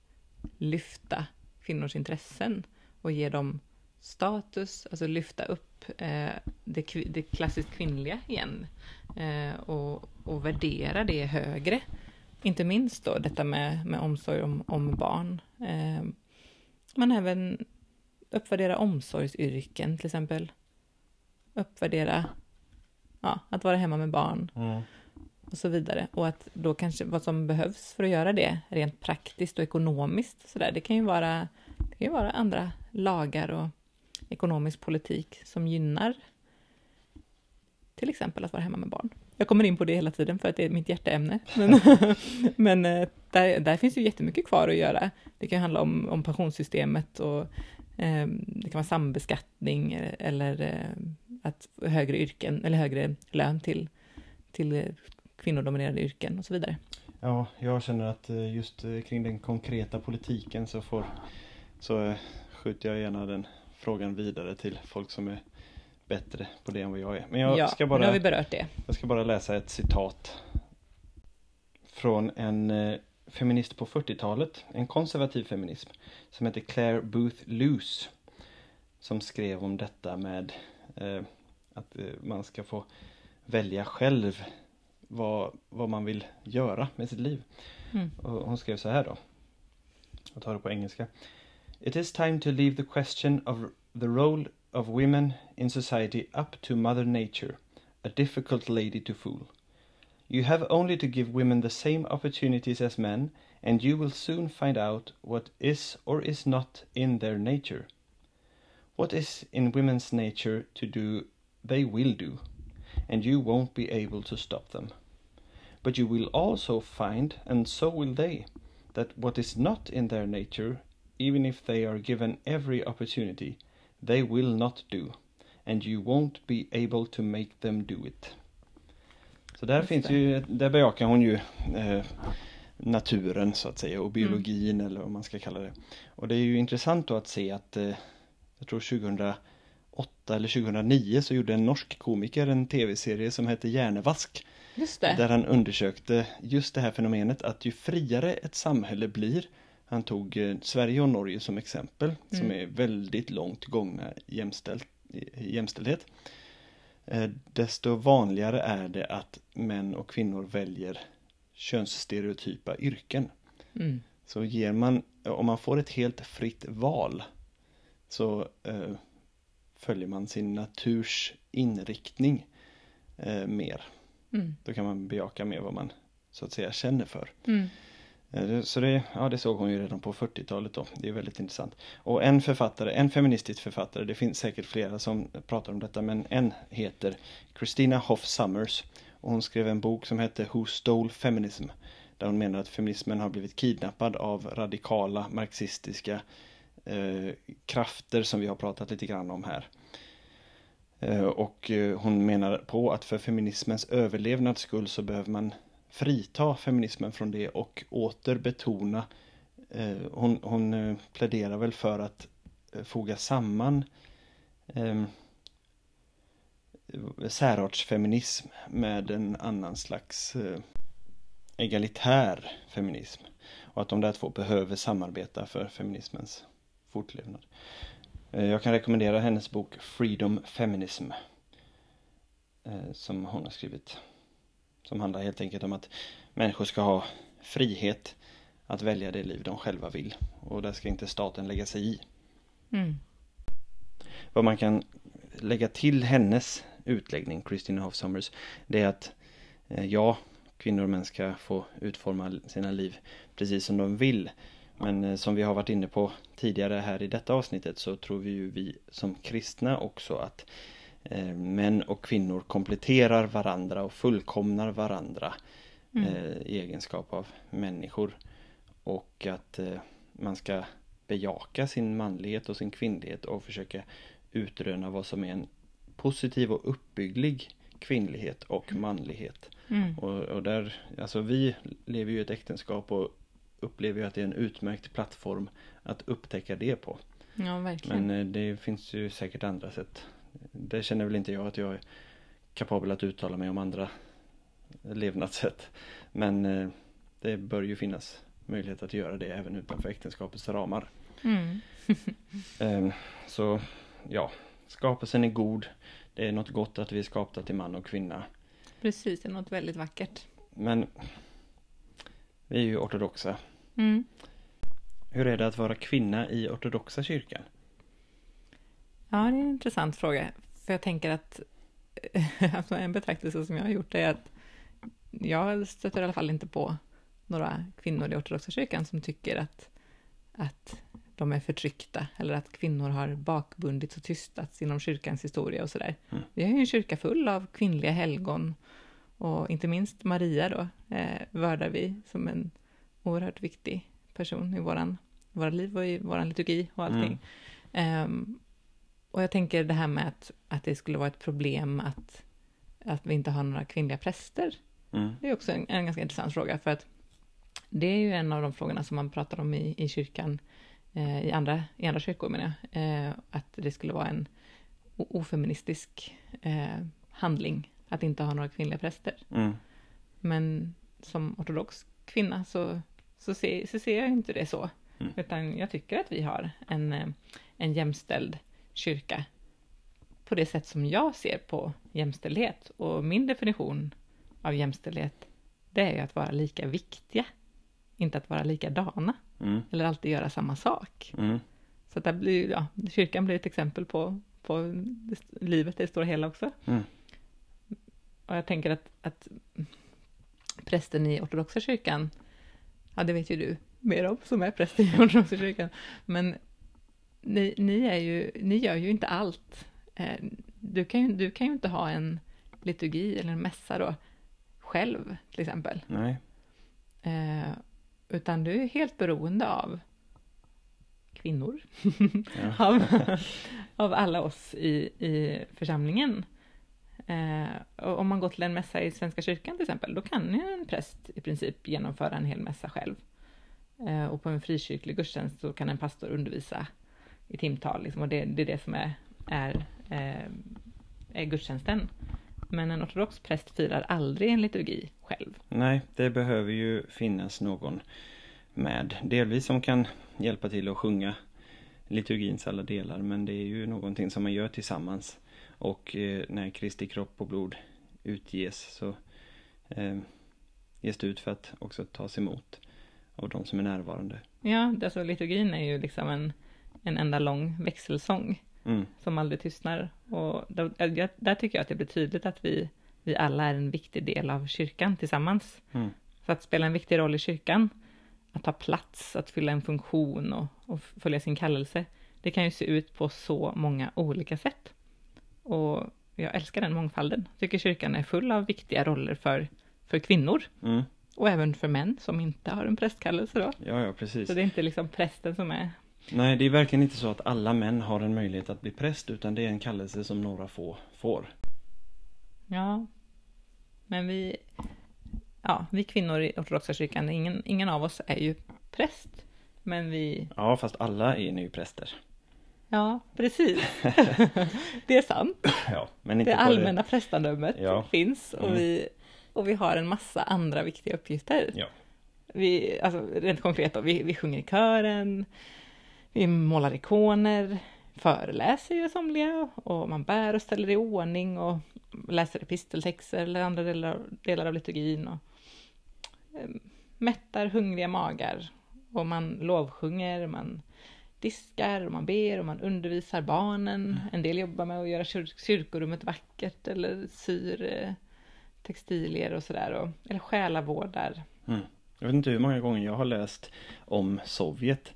[SPEAKER 2] lyfta kvinnors intressen och ge dem status, alltså lyfta upp eh, det, det klassiskt kvinnliga igen. Eh, och, och värdera det högre. Inte minst då detta med, med omsorg om, om barn. Eh, men även uppvärdera omsorgsyrken till exempel. Uppvärdera ja, att vara hemma med barn
[SPEAKER 1] Mm.
[SPEAKER 2] och så vidare. Och att då kanske vad som behövs för att göra det rent praktiskt och ekonomiskt så där, det kan ju vara, det kan ju vara andra lagar och ekonomisk politik som gynnar till exempel att vara hemma med barn. Jag kommer in på det hela tiden för att det är mitt hjärteämne. Men, men eh, där, där finns ju jättemycket kvar att göra. Det kan handla om, om pensionssystemet och eh, det kan vara sambeskattning eller eh, att högre yrken eller högre lön till, till eh, kvinnodominerade yrken och så vidare.
[SPEAKER 1] Ja, jag känner att eh, just kring den konkreta politiken så får så skjuter jag gärna den frågan vidare till folk som är bättre på det än vad jag är. Men jag,
[SPEAKER 2] ja,
[SPEAKER 1] ska,
[SPEAKER 2] nu har
[SPEAKER 1] bara,
[SPEAKER 2] vi berört det.
[SPEAKER 1] jag ska bara läsa ett citat från en eh, feminist på 40-talet, en konservativ feminism som heter Claire Booth Luce som skrev om detta med eh, att eh, man ska få välja själv vad, vad man vill göra med sitt liv.
[SPEAKER 2] Mm.
[SPEAKER 1] Och hon skrev så här då. Jag tar det på engelska. It is time to leave the question of the role of women in society up to mother nature, a difficult lady to fool. You have only to give women the same opportunities as men and you will soon find out what is or is not in their nature. What is in women's nature to do, they will do, and you won't be able to stop them. But you will also find, and so will they, that what is not in their nature, even if they are given every opportunity, they will not do. And you won't be able to make them do it. Så där
[SPEAKER 2] Just
[SPEAKER 1] finns
[SPEAKER 2] det.
[SPEAKER 1] ju, där bejakar hon ju eh, naturen så att säga och biologin eller vad man ska kalla det. Och det är ju intressant då att se att eh, jag tror 2008 eller 2009 så gjorde en norsk komiker en tv-serie som hette Hjärnevask. Där han undersökte just det här fenomenet att ju friare ett samhälle blir Han tog eh, Sverige och Norge som exempel som
[SPEAKER 2] Mm.
[SPEAKER 1] är väldigt långt gångna jämställd, jämställdhet. Eh, desto vanligare är det att män och kvinnor väljer könsstereotypa yrken.
[SPEAKER 2] Mm.
[SPEAKER 1] Så ger man, om man får ett helt fritt val så eh, följer man sin naturs inriktning eh, mer.
[SPEAKER 2] Mm.
[SPEAKER 1] Då kan man bejaka mer vad man så att säga känner för.
[SPEAKER 2] Mm.
[SPEAKER 1] Eh, så det, ja, det såg hon ju redan på 40-talet då. Det är väldigt intressant. Och en författare, en feministisk författare, det finns säkert flera som pratar om detta, men en heter Christina Hoff Summers. Och hon skrev en bok som hette Who Stole Feminism. Där hon menar att feminismen har blivit kidnappad av radikala marxistiska eh, krafter som vi har pratat lite grann om här. Eh, och eh, hon menar på att för feminismens överlevnads skull så behöver man frita feminismen från det och åter betona eh, hon, hon eh, pläderar väl för att eh, foga samman eh, särartsfeminism med en annan slags eh, egalitär feminism. Och att de där två behöver samarbeta för feminismens fortlevnad. Eh, jag kan rekommendera hennes bok Freedom Feminism. Eh, som hon har skrivit. Som handlar helt enkelt om att människor ska ha frihet att välja det liv de själva vill. Och där ska inte staten lägga sig i.
[SPEAKER 2] Mm.
[SPEAKER 1] Vad man kan lägga till hennes utläggning, Christina Hoff Sommers, det är att eh, ja, kvinnor och män ska få utforma sina liv precis som de vill. Men eh, som vi har varit inne på tidigare här i detta avsnittet så tror vi ju vi som kristna också att män och kvinnor kompletterar varandra och fullkomnar varandra
[SPEAKER 2] Mm.
[SPEAKER 1] eh, i egenskap av människor. Och att eh, man ska bejaka sin manlighet och sin kvinnlighet och försöka utröna vad som är en positiv och uppbygglig kvinnlighet och manlighet.
[SPEAKER 2] Mm.
[SPEAKER 1] Och, och där, alltså vi lever ju i ett äktenskap och upplever ju att det är en utmärkt plattform att upptäcka det på.
[SPEAKER 2] Ja, verkligen.
[SPEAKER 1] Men eh, det finns ju säkert andra sätt. Det känner väl inte jag att jag är kapabel att uttala mig om andra levnadssätt. Men eh, det bör ju finnas möjlighet att göra det även utanför äktenskapets ramar.
[SPEAKER 2] Mm.
[SPEAKER 1] Eh, Så ja, skapelsen är god. Det är något gott att vi är skapta till man och kvinna.
[SPEAKER 2] Precis, det är något väldigt vackert.
[SPEAKER 1] Men vi är ju ortodoxa.
[SPEAKER 2] Mm.
[SPEAKER 1] Hur är det att vara kvinna i ortodoxa kyrkan?
[SPEAKER 2] Ja, det är en intressant fråga. För jag tänker att alltså en betraktelse som jag har gjort är att jag stöter i alla fall inte på några kvinnor i ortodoxa kyrkan som tycker att, att de är förtryckta eller att kvinnor har bakbundits och tystats inom kyrkans historia och sådär.
[SPEAKER 1] Mm.
[SPEAKER 2] Vi har ju en kyrka full av kvinnliga helgon och inte minst Maria då eh, vördar vi som en oerhört viktig person i våran, våra liv och i våran liturgi och allting. Ehm, och jag tänker det här med att, att det skulle vara ett problem att, att vi inte har några kvinnliga präster.
[SPEAKER 1] Mm.
[SPEAKER 2] Det är också en, en ganska intressant fråga för att det är ju en av de frågorna som man pratar om i, i kyrkan, eh, i, andra, i andra kyrkor menar jag, eh, att det skulle vara en ofeministisk eh, handling att inte ha några kvinnliga präster.
[SPEAKER 1] Mm.
[SPEAKER 2] Men som ortodox kvinna så, så, ser, så ser jag inte det så.
[SPEAKER 1] Mm.
[SPEAKER 2] Utan jag tycker att vi har en, eh, en jämställd kyrka på det sätt som jag ser på jämställdhet. Och min definition av jämställdhet, det är ju att vara lika viktiga. Inte att vara likadana,
[SPEAKER 1] Mm.
[SPEAKER 2] eller alltid göra samma sak.
[SPEAKER 1] Mm.
[SPEAKER 2] Så det blir, ja, kyrkan blir ett exempel på, på livet i det stora hela också.
[SPEAKER 1] Mm.
[SPEAKER 2] Och jag tänker att, att prästen i ortodoxa kyrkan, ja det vet ju du mer om som är präst i ortodoxa kyrkan, men ni, ni, är ju, ni gör ju inte allt. Eh, Du kan ju, du kan ju inte ha en liturgi eller en mässa då själv, till exempel.
[SPEAKER 1] Nej.
[SPEAKER 2] Eh, utan du är helt beroende av kvinnor,
[SPEAKER 1] Ja.
[SPEAKER 2] av, av alla oss i, i församlingen. Eh, och om man går till en mässa i Svenska kyrkan till exempel, då kan ju en präst i princip genomföra en hel mässa själv. Eh, och på en frikyrklig gudstjänst så kan en pastor undervisa i timtal, liksom, och det, det är det som är, är, eh, är gudstjänsten. Men en ortodox präst firar aldrig en liturgi själv.
[SPEAKER 1] Nej, det behöver ju finnas någon med. Delvis som kan hjälpa till att sjunga liturgins alla delar men det är ju någonting som man gör tillsammans. Och eh, när Kristi kropp och blod utges så eh, ges det ut för att också tas emot av de som är närvarande.
[SPEAKER 2] Ja, alltså liturgin är ju liksom en, en enda lång växelsång
[SPEAKER 1] Mm,
[SPEAKER 2] som aldrig tystnar. Och där, jag- där tycker jag att det blir tydligt att vi, vi alla är en viktig del av kyrkan tillsammans.
[SPEAKER 1] mm,
[SPEAKER 2] För att spela en viktig roll i kyrkan, att ta plats, att fylla en funktion och, och följa sin kallelse, det kan ju se ut på så många olika sätt. Och jag älskar den mångfalden. Tycker kyrkan är full av viktiga roller för, för kvinnor
[SPEAKER 1] mm.
[SPEAKER 2] och även för män som inte har en prästkallelse då.
[SPEAKER 1] Ja, ja, precis.
[SPEAKER 2] Så det är inte liksom prästen som är
[SPEAKER 1] Nej, det är verkligen inte så att alla män har en möjlighet att bli präst utan det är en kallelse som några få får.
[SPEAKER 2] Ja, men vi, ja, vi kvinnor i ortodoxa kyrkan, ingen, ingen av oss är ju präst. Men vi,
[SPEAKER 1] Ja, fast alla är nu präster.
[SPEAKER 2] ja, precis. det är sant.
[SPEAKER 1] Ja, men inte
[SPEAKER 2] Det allmänna prästandömet
[SPEAKER 1] Ja.
[SPEAKER 2] finns och,
[SPEAKER 1] Mm.
[SPEAKER 2] vi, och vi har en massa andra viktiga uppgifter.
[SPEAKER 1] Ja.
[SPEAKER 2] Vi, alltså rent konkret då, vi, vi sjunger i kören, vi målar ikoner, föreläser ju somliga och man bär och ställer i ordning och läser episteltexter eller andra delar, delar av liturgin och eh, mättar hungriga magar och man lovsjunger, man diskar och man ber och man undervisar barnen. En del jobbar med att göra kyr- kyrkorummet vackert eller syr eh, textilier och sådär. och- Eller själavårdar.
[SPEAKER 1] Mm. Jag vet inte hur många gånger jag har läst om Sovjet.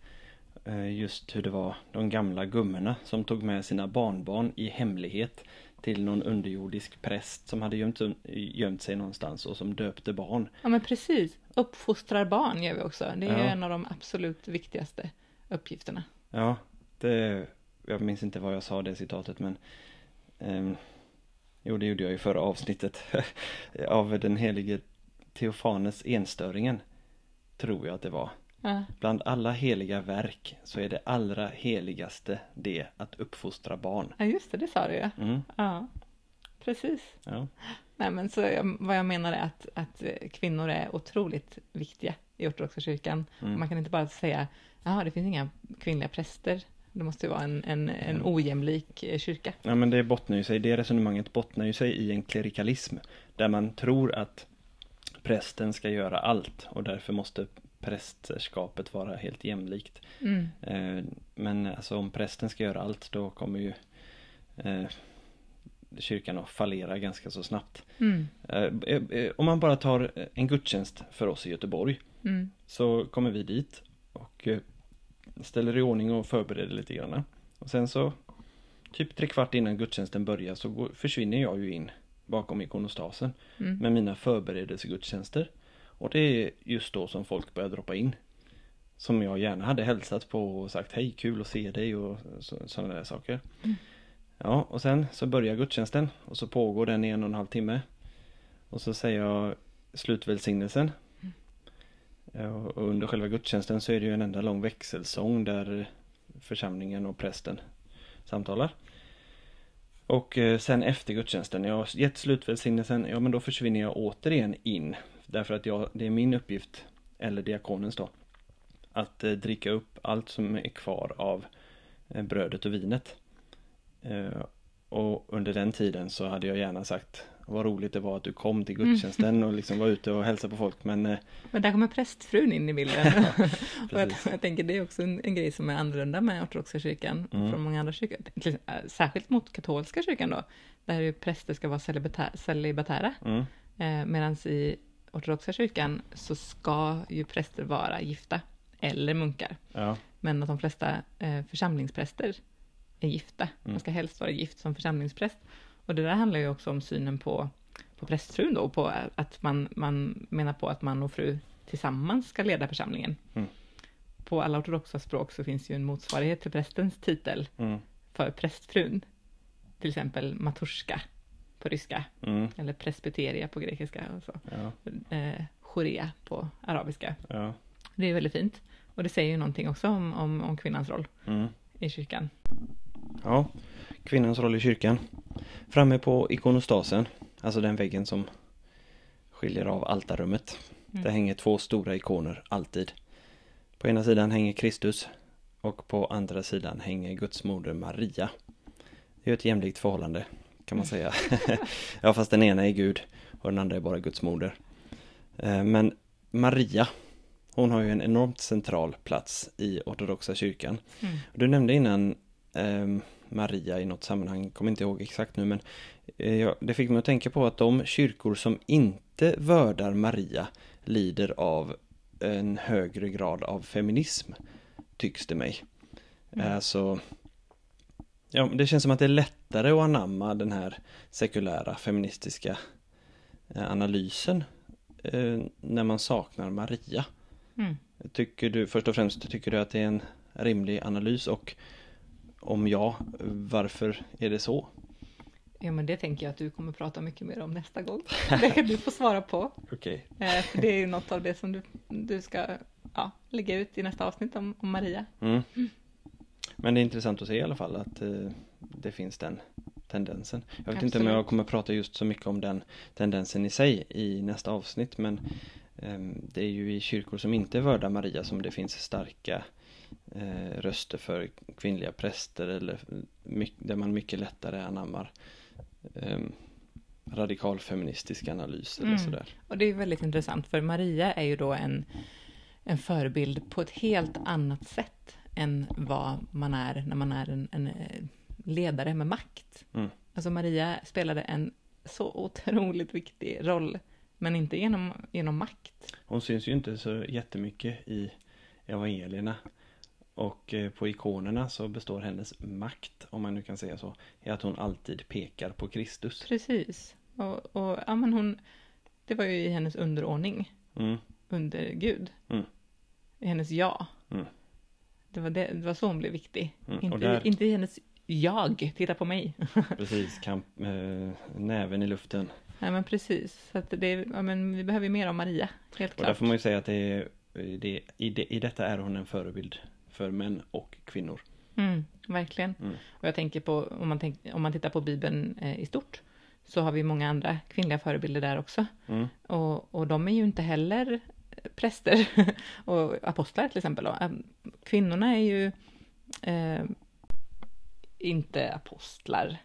[SPEAKER 1] Eh, Just hur det var de gamla gummorna som tog med sina barnbarn i hemlighet till någon underjordisk präst som hade gömt, gömt sig någonstans och som döpte barn.
[SPEAKER 2] Ja men precis. Uppfostrar barn gör vi också. Det är
[SPEAKER 1] Ja.
[SPEAKER 2] en av de absolut viktigaste uppgifterna.
[SPEAKER 1] Ja, det, jag minns inte vad jag sa det citatet men ehm, Jo, det gjorde jag i förra avsnittet av den helige Teofanes enstöringen. Tror jag att det var.
[SPEAKER 2] Ja,
[SPEAKER 1] Bland alla heliga verk så är det allra heligaste det att uppfostra barn.
[SPEAKER 2] ja just det, det sa du ju.
[SPEAKER 1] Mm,
[SPEAKER 2] Ja, precis.
[SPEAKER 1] ja.
[SPEAKER 2] Nej men så jag, vad jag menar är att, att eh, kvinnor är otroligt viktiga i ortodoxa kyrkan.
[SPEAKER 1] Mm.
[SPEAKER 2] Man kan inte bara säga, ja det finns inga kvinnliga präster. Det måste ju vara en, en, en ojämlik eh, kyrka.
[SPEAKER 1] ja, men det bottnar ju sig, det resonemanget bottnar ju sig i en klerikalism. Där man tror att prästen ska göra allt och därför måste prästerskapet vara helt jämlikt.
[SPEAKER 2] Mm.
[SPEAKER 1] Eh, Men alltså om prästen ska göra allt då kommer ju eh, kyrkan att fallera ganska så snabbt.
[SPEAKER 2] Mm.
[SPEAKER 1] Eh, Om man bara tar en gudstjänst för oss i Göteborg
[SPEAKER 2] Mm.
[SPEAKER 1] så kommer vi dit och ställer i ordning och förbereder lite grann. Och sen så typ tre kvart innan gudstjänsten börjar så går, försvinner jag ju in bakom ikonostasen
[SPEAKER 2] Mm.
[SPEAKER 1] med mina förberedelsegudstjänster. Och det är just då som folk börjar droppa in. Som jag gärna hade hälsat på och sagt hej kul att se dig och sådana där saker.
[SPEAKER 2] Mm.
[SPEAKER 1] Ja och sen så börjar gudstjänsten och så pågår den i en och en halv timme. Och så säger jag slutvälsignelsen. Ja, Och under själva gudstjänsten så är det ju en enda lång växelsång där församlingen och prästen samtalar. Och eh, sen efter gudstjänsten, jag har gett slutvälsignelsen, ja men då försvinner jag återigen in. Därför att jag, det är min uppgift, eller diakonens då, att eh, dricka upp allt som är kvar av eh, brödet och vinet. Eh, och under den tiden så hade jag gärna sagt vad roligt det var att du kom till gudstjänsten och liksom var ute och hälsade på folk men
[SPEAKER 2] Men där kommer prästfrun in i bilden. och jag, jag tänker det är också en, en grej som är annorlunda med ortodoxa kyrkan
[SPEAKER 1] Mm.
[SPEAKER 2] från många andra kyrkor. Äh, Särskilt mot katolska kyrkan då, där ju präster ska vara celibatär, celibatära.
[SPEAKER 1] mm,
[SPEAKER 2] Eh, Medan i ortodoxa kyrkan så ska ju präster vara gifta eller munkar.
[SPEAKER 1] ja,
[SPEAKER 2] Men att de flesta eh, församlingspräster är gifta.
[SPEAKER 1] Mm.
[SPEAKER 2] Man ska helst vara gift som församlingspräst. Och det där handlar ju också om synen på på prästfrun då, på att man, man menar på att man och fru tillsammans ska leda församlingen.
[SPEAKER 1] Mm.
[SPEAKER 2] På alla ortodoxa språk så finns ju en motsvarighet till prästens titel
[SPEAKER 1] Mm.
[SPEAKER 2] för prästfrun. Till exempel maturska på ryska,
[SPEAKER 1] Mm.
[SPEAKER 2] eller presbyteria på grekiska och så.
[SPEAKER 1] Ja,
[SPEAKER 2] Eh, chorea på arabiska.
[SPEAKER 1] ja.
[SPEAKER 2] Det är väldigt fint. Och det säger ju någonting också om, om, om kvinnans roll
[SPEAKER 1] Mm.
[SPEAKER 2] i kyrkan.
[SPEAKER 1] Ja, kvinnans roll i kyrkan. Framme på ikonostasen, alltså den väggen som skiljer av altarrummet.
[SPEAKER 2] Mm.
[SPEAKER 1] Där hänger två stora ikoner, alltid. På ena sidan hänger Kristus och på andra sidan hänger Guds moder Maria. Det är ett jämlikt förhållande, kan man säga. ja, fast den ena är Gud och den andra är bara Guds moder. Eh, Men Maria, hon har ju en enormt central plats i ortodoxa kyrkan.
[SPEAKER 2] Mm.
[SPEAKER 1] Du nämnde innan ehm, Maria i något sammanhang, kommer inte ihåg exakt nu men eh, det fick mig att tänka på att de kyrkor som inte vördar Maria lider av en högre grad av feminism, tycks det mig.
[SPEAKER 2] Mm.
[SPEAKER 1] Alltså, ja, det känns som att det är lättare att anamma den här sekulära feministiska eh, analysen eh, när man saknar Maria.
[SPEAKER 2] Mm.
[SPEAKER 1] Tycker du, först och främst, tycker du att det är en rimlig analys och om ja, varför är det så?
[SPEAKER 2] Ja, men det tänker jag att du kommer prata mycket mer om nästa gång. Det kan du få svara på.
[SPEAKER 1] Okej.
[SPEAKER 2] Eh, för det är ju något av det som du, du ska ja, lägga ut i nästa avsnitt om, om Maria.
[SPEAKER 1] Mm. Men det är intressant att se i alla fall att det finns den tendensen. Jag vet inte om jag
[SPEAKER 2] Absolut.
[SPEAKER 1] kommer prata just så mycket om den tendensen i sig i nästa avsnitt men ehm, det är ju i kyrkor som inte vördar Maria som det finns starka eh, röster för kvinnliga präster eller my- där man mycket lättare anammar um, radikal feministisk analys eller
[SPEAKER 2] Mm.
[SPEAKER 1] sådär.
[SPEAKER 2] Och det är väldigt intressant, för Maria är ju då en, en förebild på ett helt annat sätt än vad man är när man är en, en eh, ledare med makt.
[SPEAKER 1] Mm.
[SPEAKER 2] Alltså Maria spelade en så otroligt viktig roll, men inte genom, genom makt.
[SPEAKER 1] Hon syns ju inte så jättemycket i evangelierna. Och eh, på ikonerna så består hennes makt, om man nu kan säga så, i att hon alltid pekar på Kristus.
[SPEAKER 2] Precis. Och, och ja, men hon, det var ju i hennes underordning
[SPEAKER 1] Mm,
[SPEAKER 2] under Gud.
[SPEAKER 1] Mm.
[SPEAKER 2] I hennes ja.
[SPEAKER 1] Mm.
[SPEAKER 2] Det, var det, det var så hon blev viktig.
[SPEAKER 1] Mm,
[SPEAKER 2] Inte,
[SPEAKER 1] där-
[SPEAKER 2] inte i hennes jag, titta på mig.
[SPEAKER 1] precis, kamp, eh, näven i luften.
[SPEAKER 2] Nej men precis. Så det, ja, men vi behöver ju mer om Maria, helt
[SPEAKER 1] Och där
[SPEAKER 2] klart.
[SPEAKER 1] får man ju säga att det är, det, i, det, i detta är hon en förebild för män och kvinnor.
[SPEAKER 2] Mm, verkligen.
[SPEAKER 1] Mm.
[SPEAKER 2] Och jag tänker på, om man, tänk, om man tittar på Bibeln eh, i stort, så har vi många andra kvinnliga förebilder där också.
[SPEAKER 1] Mm,
[SPEAKER 2] Och, och de är ju inte heller präster och apostlar till exempel. Kvinnorna är ju eh, inte apostlar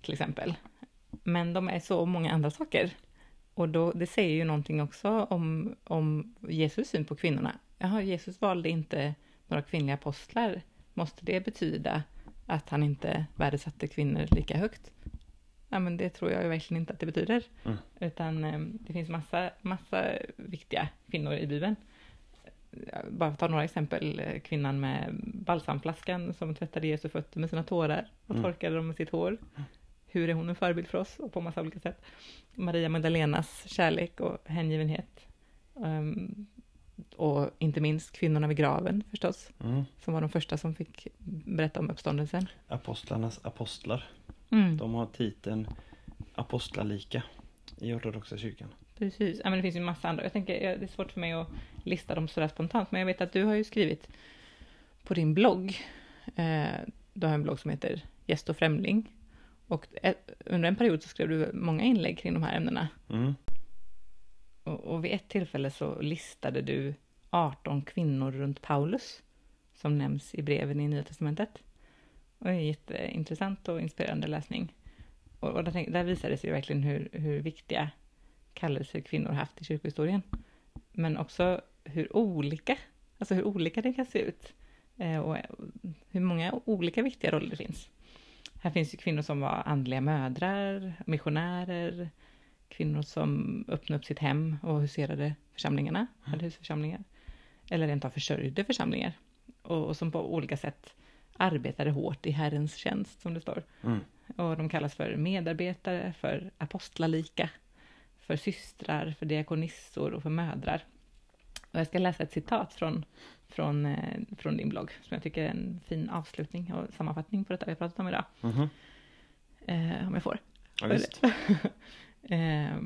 [SPEAKER 2] till exempel. Men de är så många andra saker. Och då, det säger ju någonting också om, om Jesus syn på kvinnorna. Jaha, Jesus valde inte några kvinnliga apostlar. Måste det betyda att han inte värdesatte kvinnor lika högt? Ja, men det tror jag ju verkligen inte att det betyder.
[SPEAKER 1] Mm.
[SPEAKER 2] Utan eh, det finns massa, massa viktiga kvinnor i Bibeln. Bara ta några exempel. eh, Kvinnan med balsamflaskan som tvättade Jesu fötter med sina tårar och
[SPEAKER 1] Mm.
[SPEAKER 2] torkade dem med sitt hår. Hur är hon en förebild för oss? Och på massa olika sätt. Maria Magdalenas kärlek och hängivenhet. Ehm, och inte minst kvinnorna vid graven förstås.
[SPEAKER 1] mm.
[SPEAKER 2] Som var de första som fick berätta om uppståndelsen.
[SPEAKER 1] Apostlarnas apostlar.
[SPEAKER 2] Mm.
[SPEAKER 1] De har titeln apostlalika i ortodoxa kyrkan.
[SPEAKER 2] Precis, ja, men det finns ju en massa andra. Jag tänker, det är svårt för mig att lista dem sådär spontant, men jag vet att du har ju skrivit på din blogg, eh, du har en blogg som heter Gäst och främling, och ett, under en period så skrev du många inlägg kring de här ämnena.
[SPEAKER 1] Mm.
[SPEAKER 2] Och, och vid ett tillfälle så listade du 18 kvinnor runt Paulus, som nämns i breven i Nya Testamentet. Och det är jätteintressant och inspirerande läsning. Och, och där, där visar det sig verkligen hur, hur viktiga kallelser kvinnor haft i kyrkohistorien. Men också hur olika, alltså hur olika det kan se ut. Eh, och hur många olika viktiga roller det finns. Här finns ju kvinnor som var andliga mödrar, missionärer, kvinnor som öppnade upp sitt hem och huserade församlingarna, hade husförsamlingar. Eller rent av försörjde församlingar. Och, och som på olika sätt arbetade hårt i Herrens tjänst, som det står.
[SPEAKER 1] Mm.
[SPEAKER 2] Och de kallas för medarbetare, för apostlalika. För systrar, för diakonissor och för mödrar. Och jag ska läsa ett citat från, från, eh, från din blogg, som jag tycker är en fin avslutning och sammanfattning på detta vi har pratat om idag.
[SPEAKER 1] Mhm.
[SPEAKER 2] Eh, om jag får.
[SPEAKER 1] Ja, visst.
[SPEAKER 2] Eh,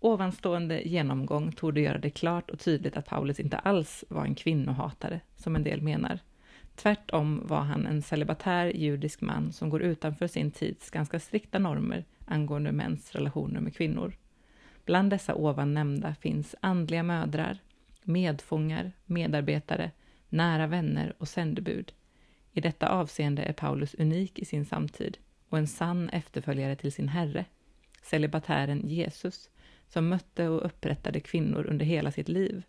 [SPEAKER 2] ovanstående genomgång torde göra det klart och tydligt att Paulus inte alls var en kvinnohatare, som en del menar. Tvärtom var han en celibatär judisk man som går utanför sin tids ganska strikta normer angående mäns relationer med kvinnor. Bland dessa ovan nämnda finns andliga mödrar, medfångar, medarbetare, nära vänner och sändebud. I detta avseende är Paulus unik i sin samtid och en sann efterföljare till sin herre, celibatären Jesus, som mötte och upprättade kvinnor under hela sitt liv.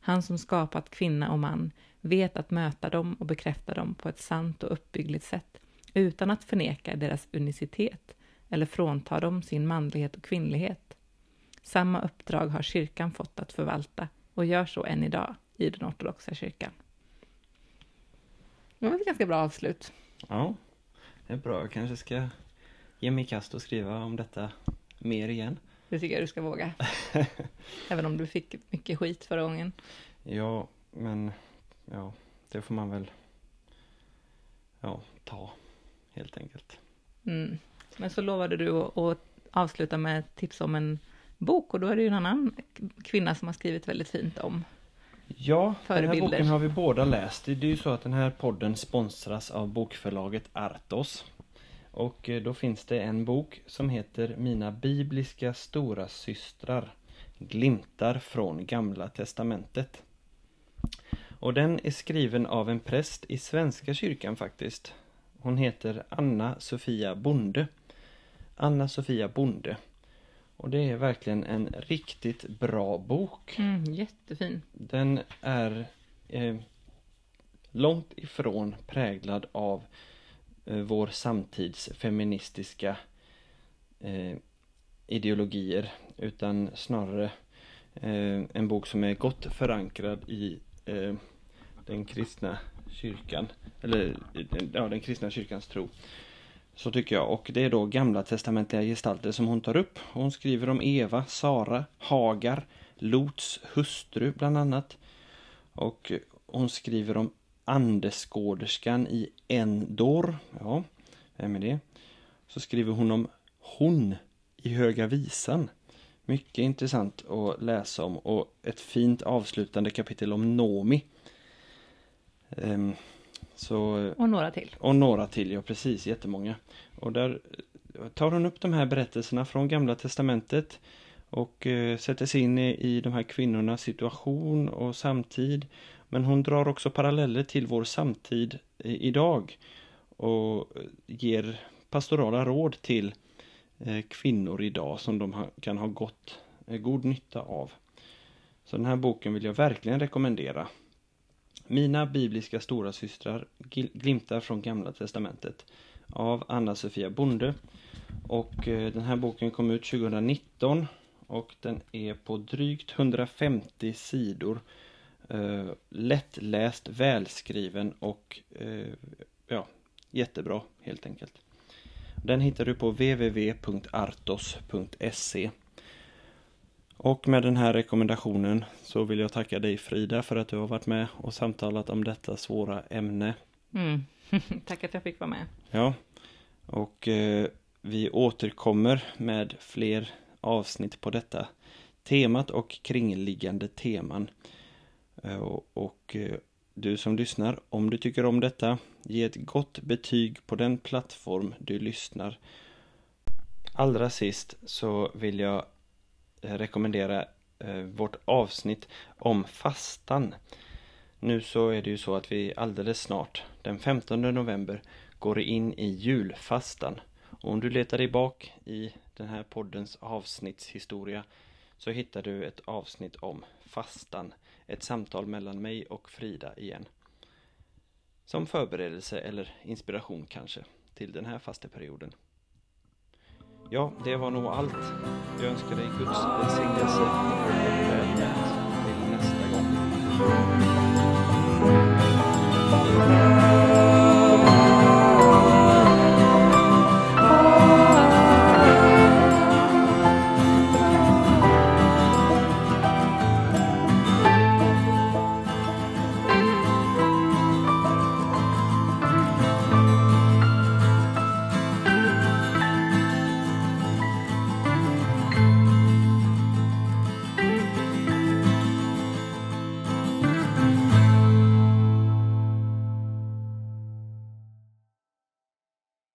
[SPEAKER 2] Han som skapat kvinna och man vet att möta dem och bekräfta dem på ett sant och uppbyggligt sätt, utan att förneka deras unicitet eller frånta dem sin manlighet och kvinnlighet. Samma uppdrag har kyrkan fått att förvalta och gör så än idag i den ortodoxa kyrkan. Det var ett ganska bra avslut.
[SPEAKER 1] Ja, det är bra. Jag kanske ska ge mig i kast och skriva om detta mer igen.
[SPEAKER 2] Det tycker jag du ska våga. Även om du fick mycket skit förra gången.
[SPEAKER 1] Ja, men ja, det får man väl ja, ta helt enkelt.
[SPEAKER 2] Mm. Men så lovade du att, avsluta med ett tips om en bok och då är det ju en annan kvinna som har skrivit väldigt fint om.
[SPEAKER 1] Ja, den här
[SPEAKER 2] Förebilder.
[SPEAKER 1] boken har vi båda läst. Det är ju så att den här podden sponsras av bokförlaget Artos. Och eh, då finns det en bok som heter Mina bibliska stora systrar Glimtar från Gamla Testamentet. Och den är skriven av en präst i Svenska kyrkan faktiskt. Hon heter Anna Sofia Bonde. Anna Sofia Bonde. Och det är verkligen en riktigt bra bok.
[SPEAKER 2] Mm, jättefin.
[SPEAKER 1] Den är eh, långt ifrån präglad av eh, vår samtids feministiska eh, ideologier utan snarare eh, en bok som är gott förankrad i eh, den kristna kyrkan eller ja, den kristna kyrkans tro. Så tycker jag. Och det är då gamla testamentliga gestalter som hon tar upp. Hon skriver om Eva, Sara, Hagar, Lots hustru bland annat. Och hon skriver om andeskåderskan i Endor. Ja, vem är det? Så skriver hon om hon i Höga Visan. Mycket intressant att läsa om och ett fint avslutande kapitel om Nomi. Um, så
[SPEAKER 2] Och några till.
[SPEAKER 1] och några till, ja precis, jättemånga. Och där tar hon upp de här berättelserna från Gamla Testamentet och eh, sätter sig in i, i de här kvinnornas situation och samtid. Men hon drar också paralleller till vår samtid i, idag och ger pastorala råd till eh, kvinnor idag som de ha, kan ha gott, eh, god nytta av. Så den här boken vill jag verkligen rekommendera. Mina bibliska stora systrar glimtar från Gamla Testamentet av Anna-Sofia Bonde. Och eh, den här boken kom ut 2019 och den är på drygt 150 sidor. Eh, lättläst, välskriven och eh, ja, jättebra helt enkelt. Den hittar du på www.artos.se och med den här rekommendationen så vill jag tacka dig Frida för att du har varit med och samtalat om detta svåra ämne.
[SPEAKER 2] Mm. Tack att jag fick vara med.
[SPEAKER 1] Ja, och eh, vi återkommer med fler avsnitt på detta temat och kringliggande teman. Eh, och och eh, du som lyssnar, om du tycker om detta, ge ett gott betyg på den plattform du lyssnar. Allra sist så vill jag Eh, rekommendera eh, vårt avsnitt om fastan. Nu så är det ju så att vi alldeles snart, den 15 november, går in i julfastan. Och om du letar dig bak i den här poddens avsnittshistoria så hittar du ett avsnitt om fastan. Ett samtal mellan mig och Frida igen. Som förberedelse eller inspiration kanske till den här fasteperioden. Ja, det var nog allt. Jag önskar dig Guds välsignelse och välkommen till nästa gång.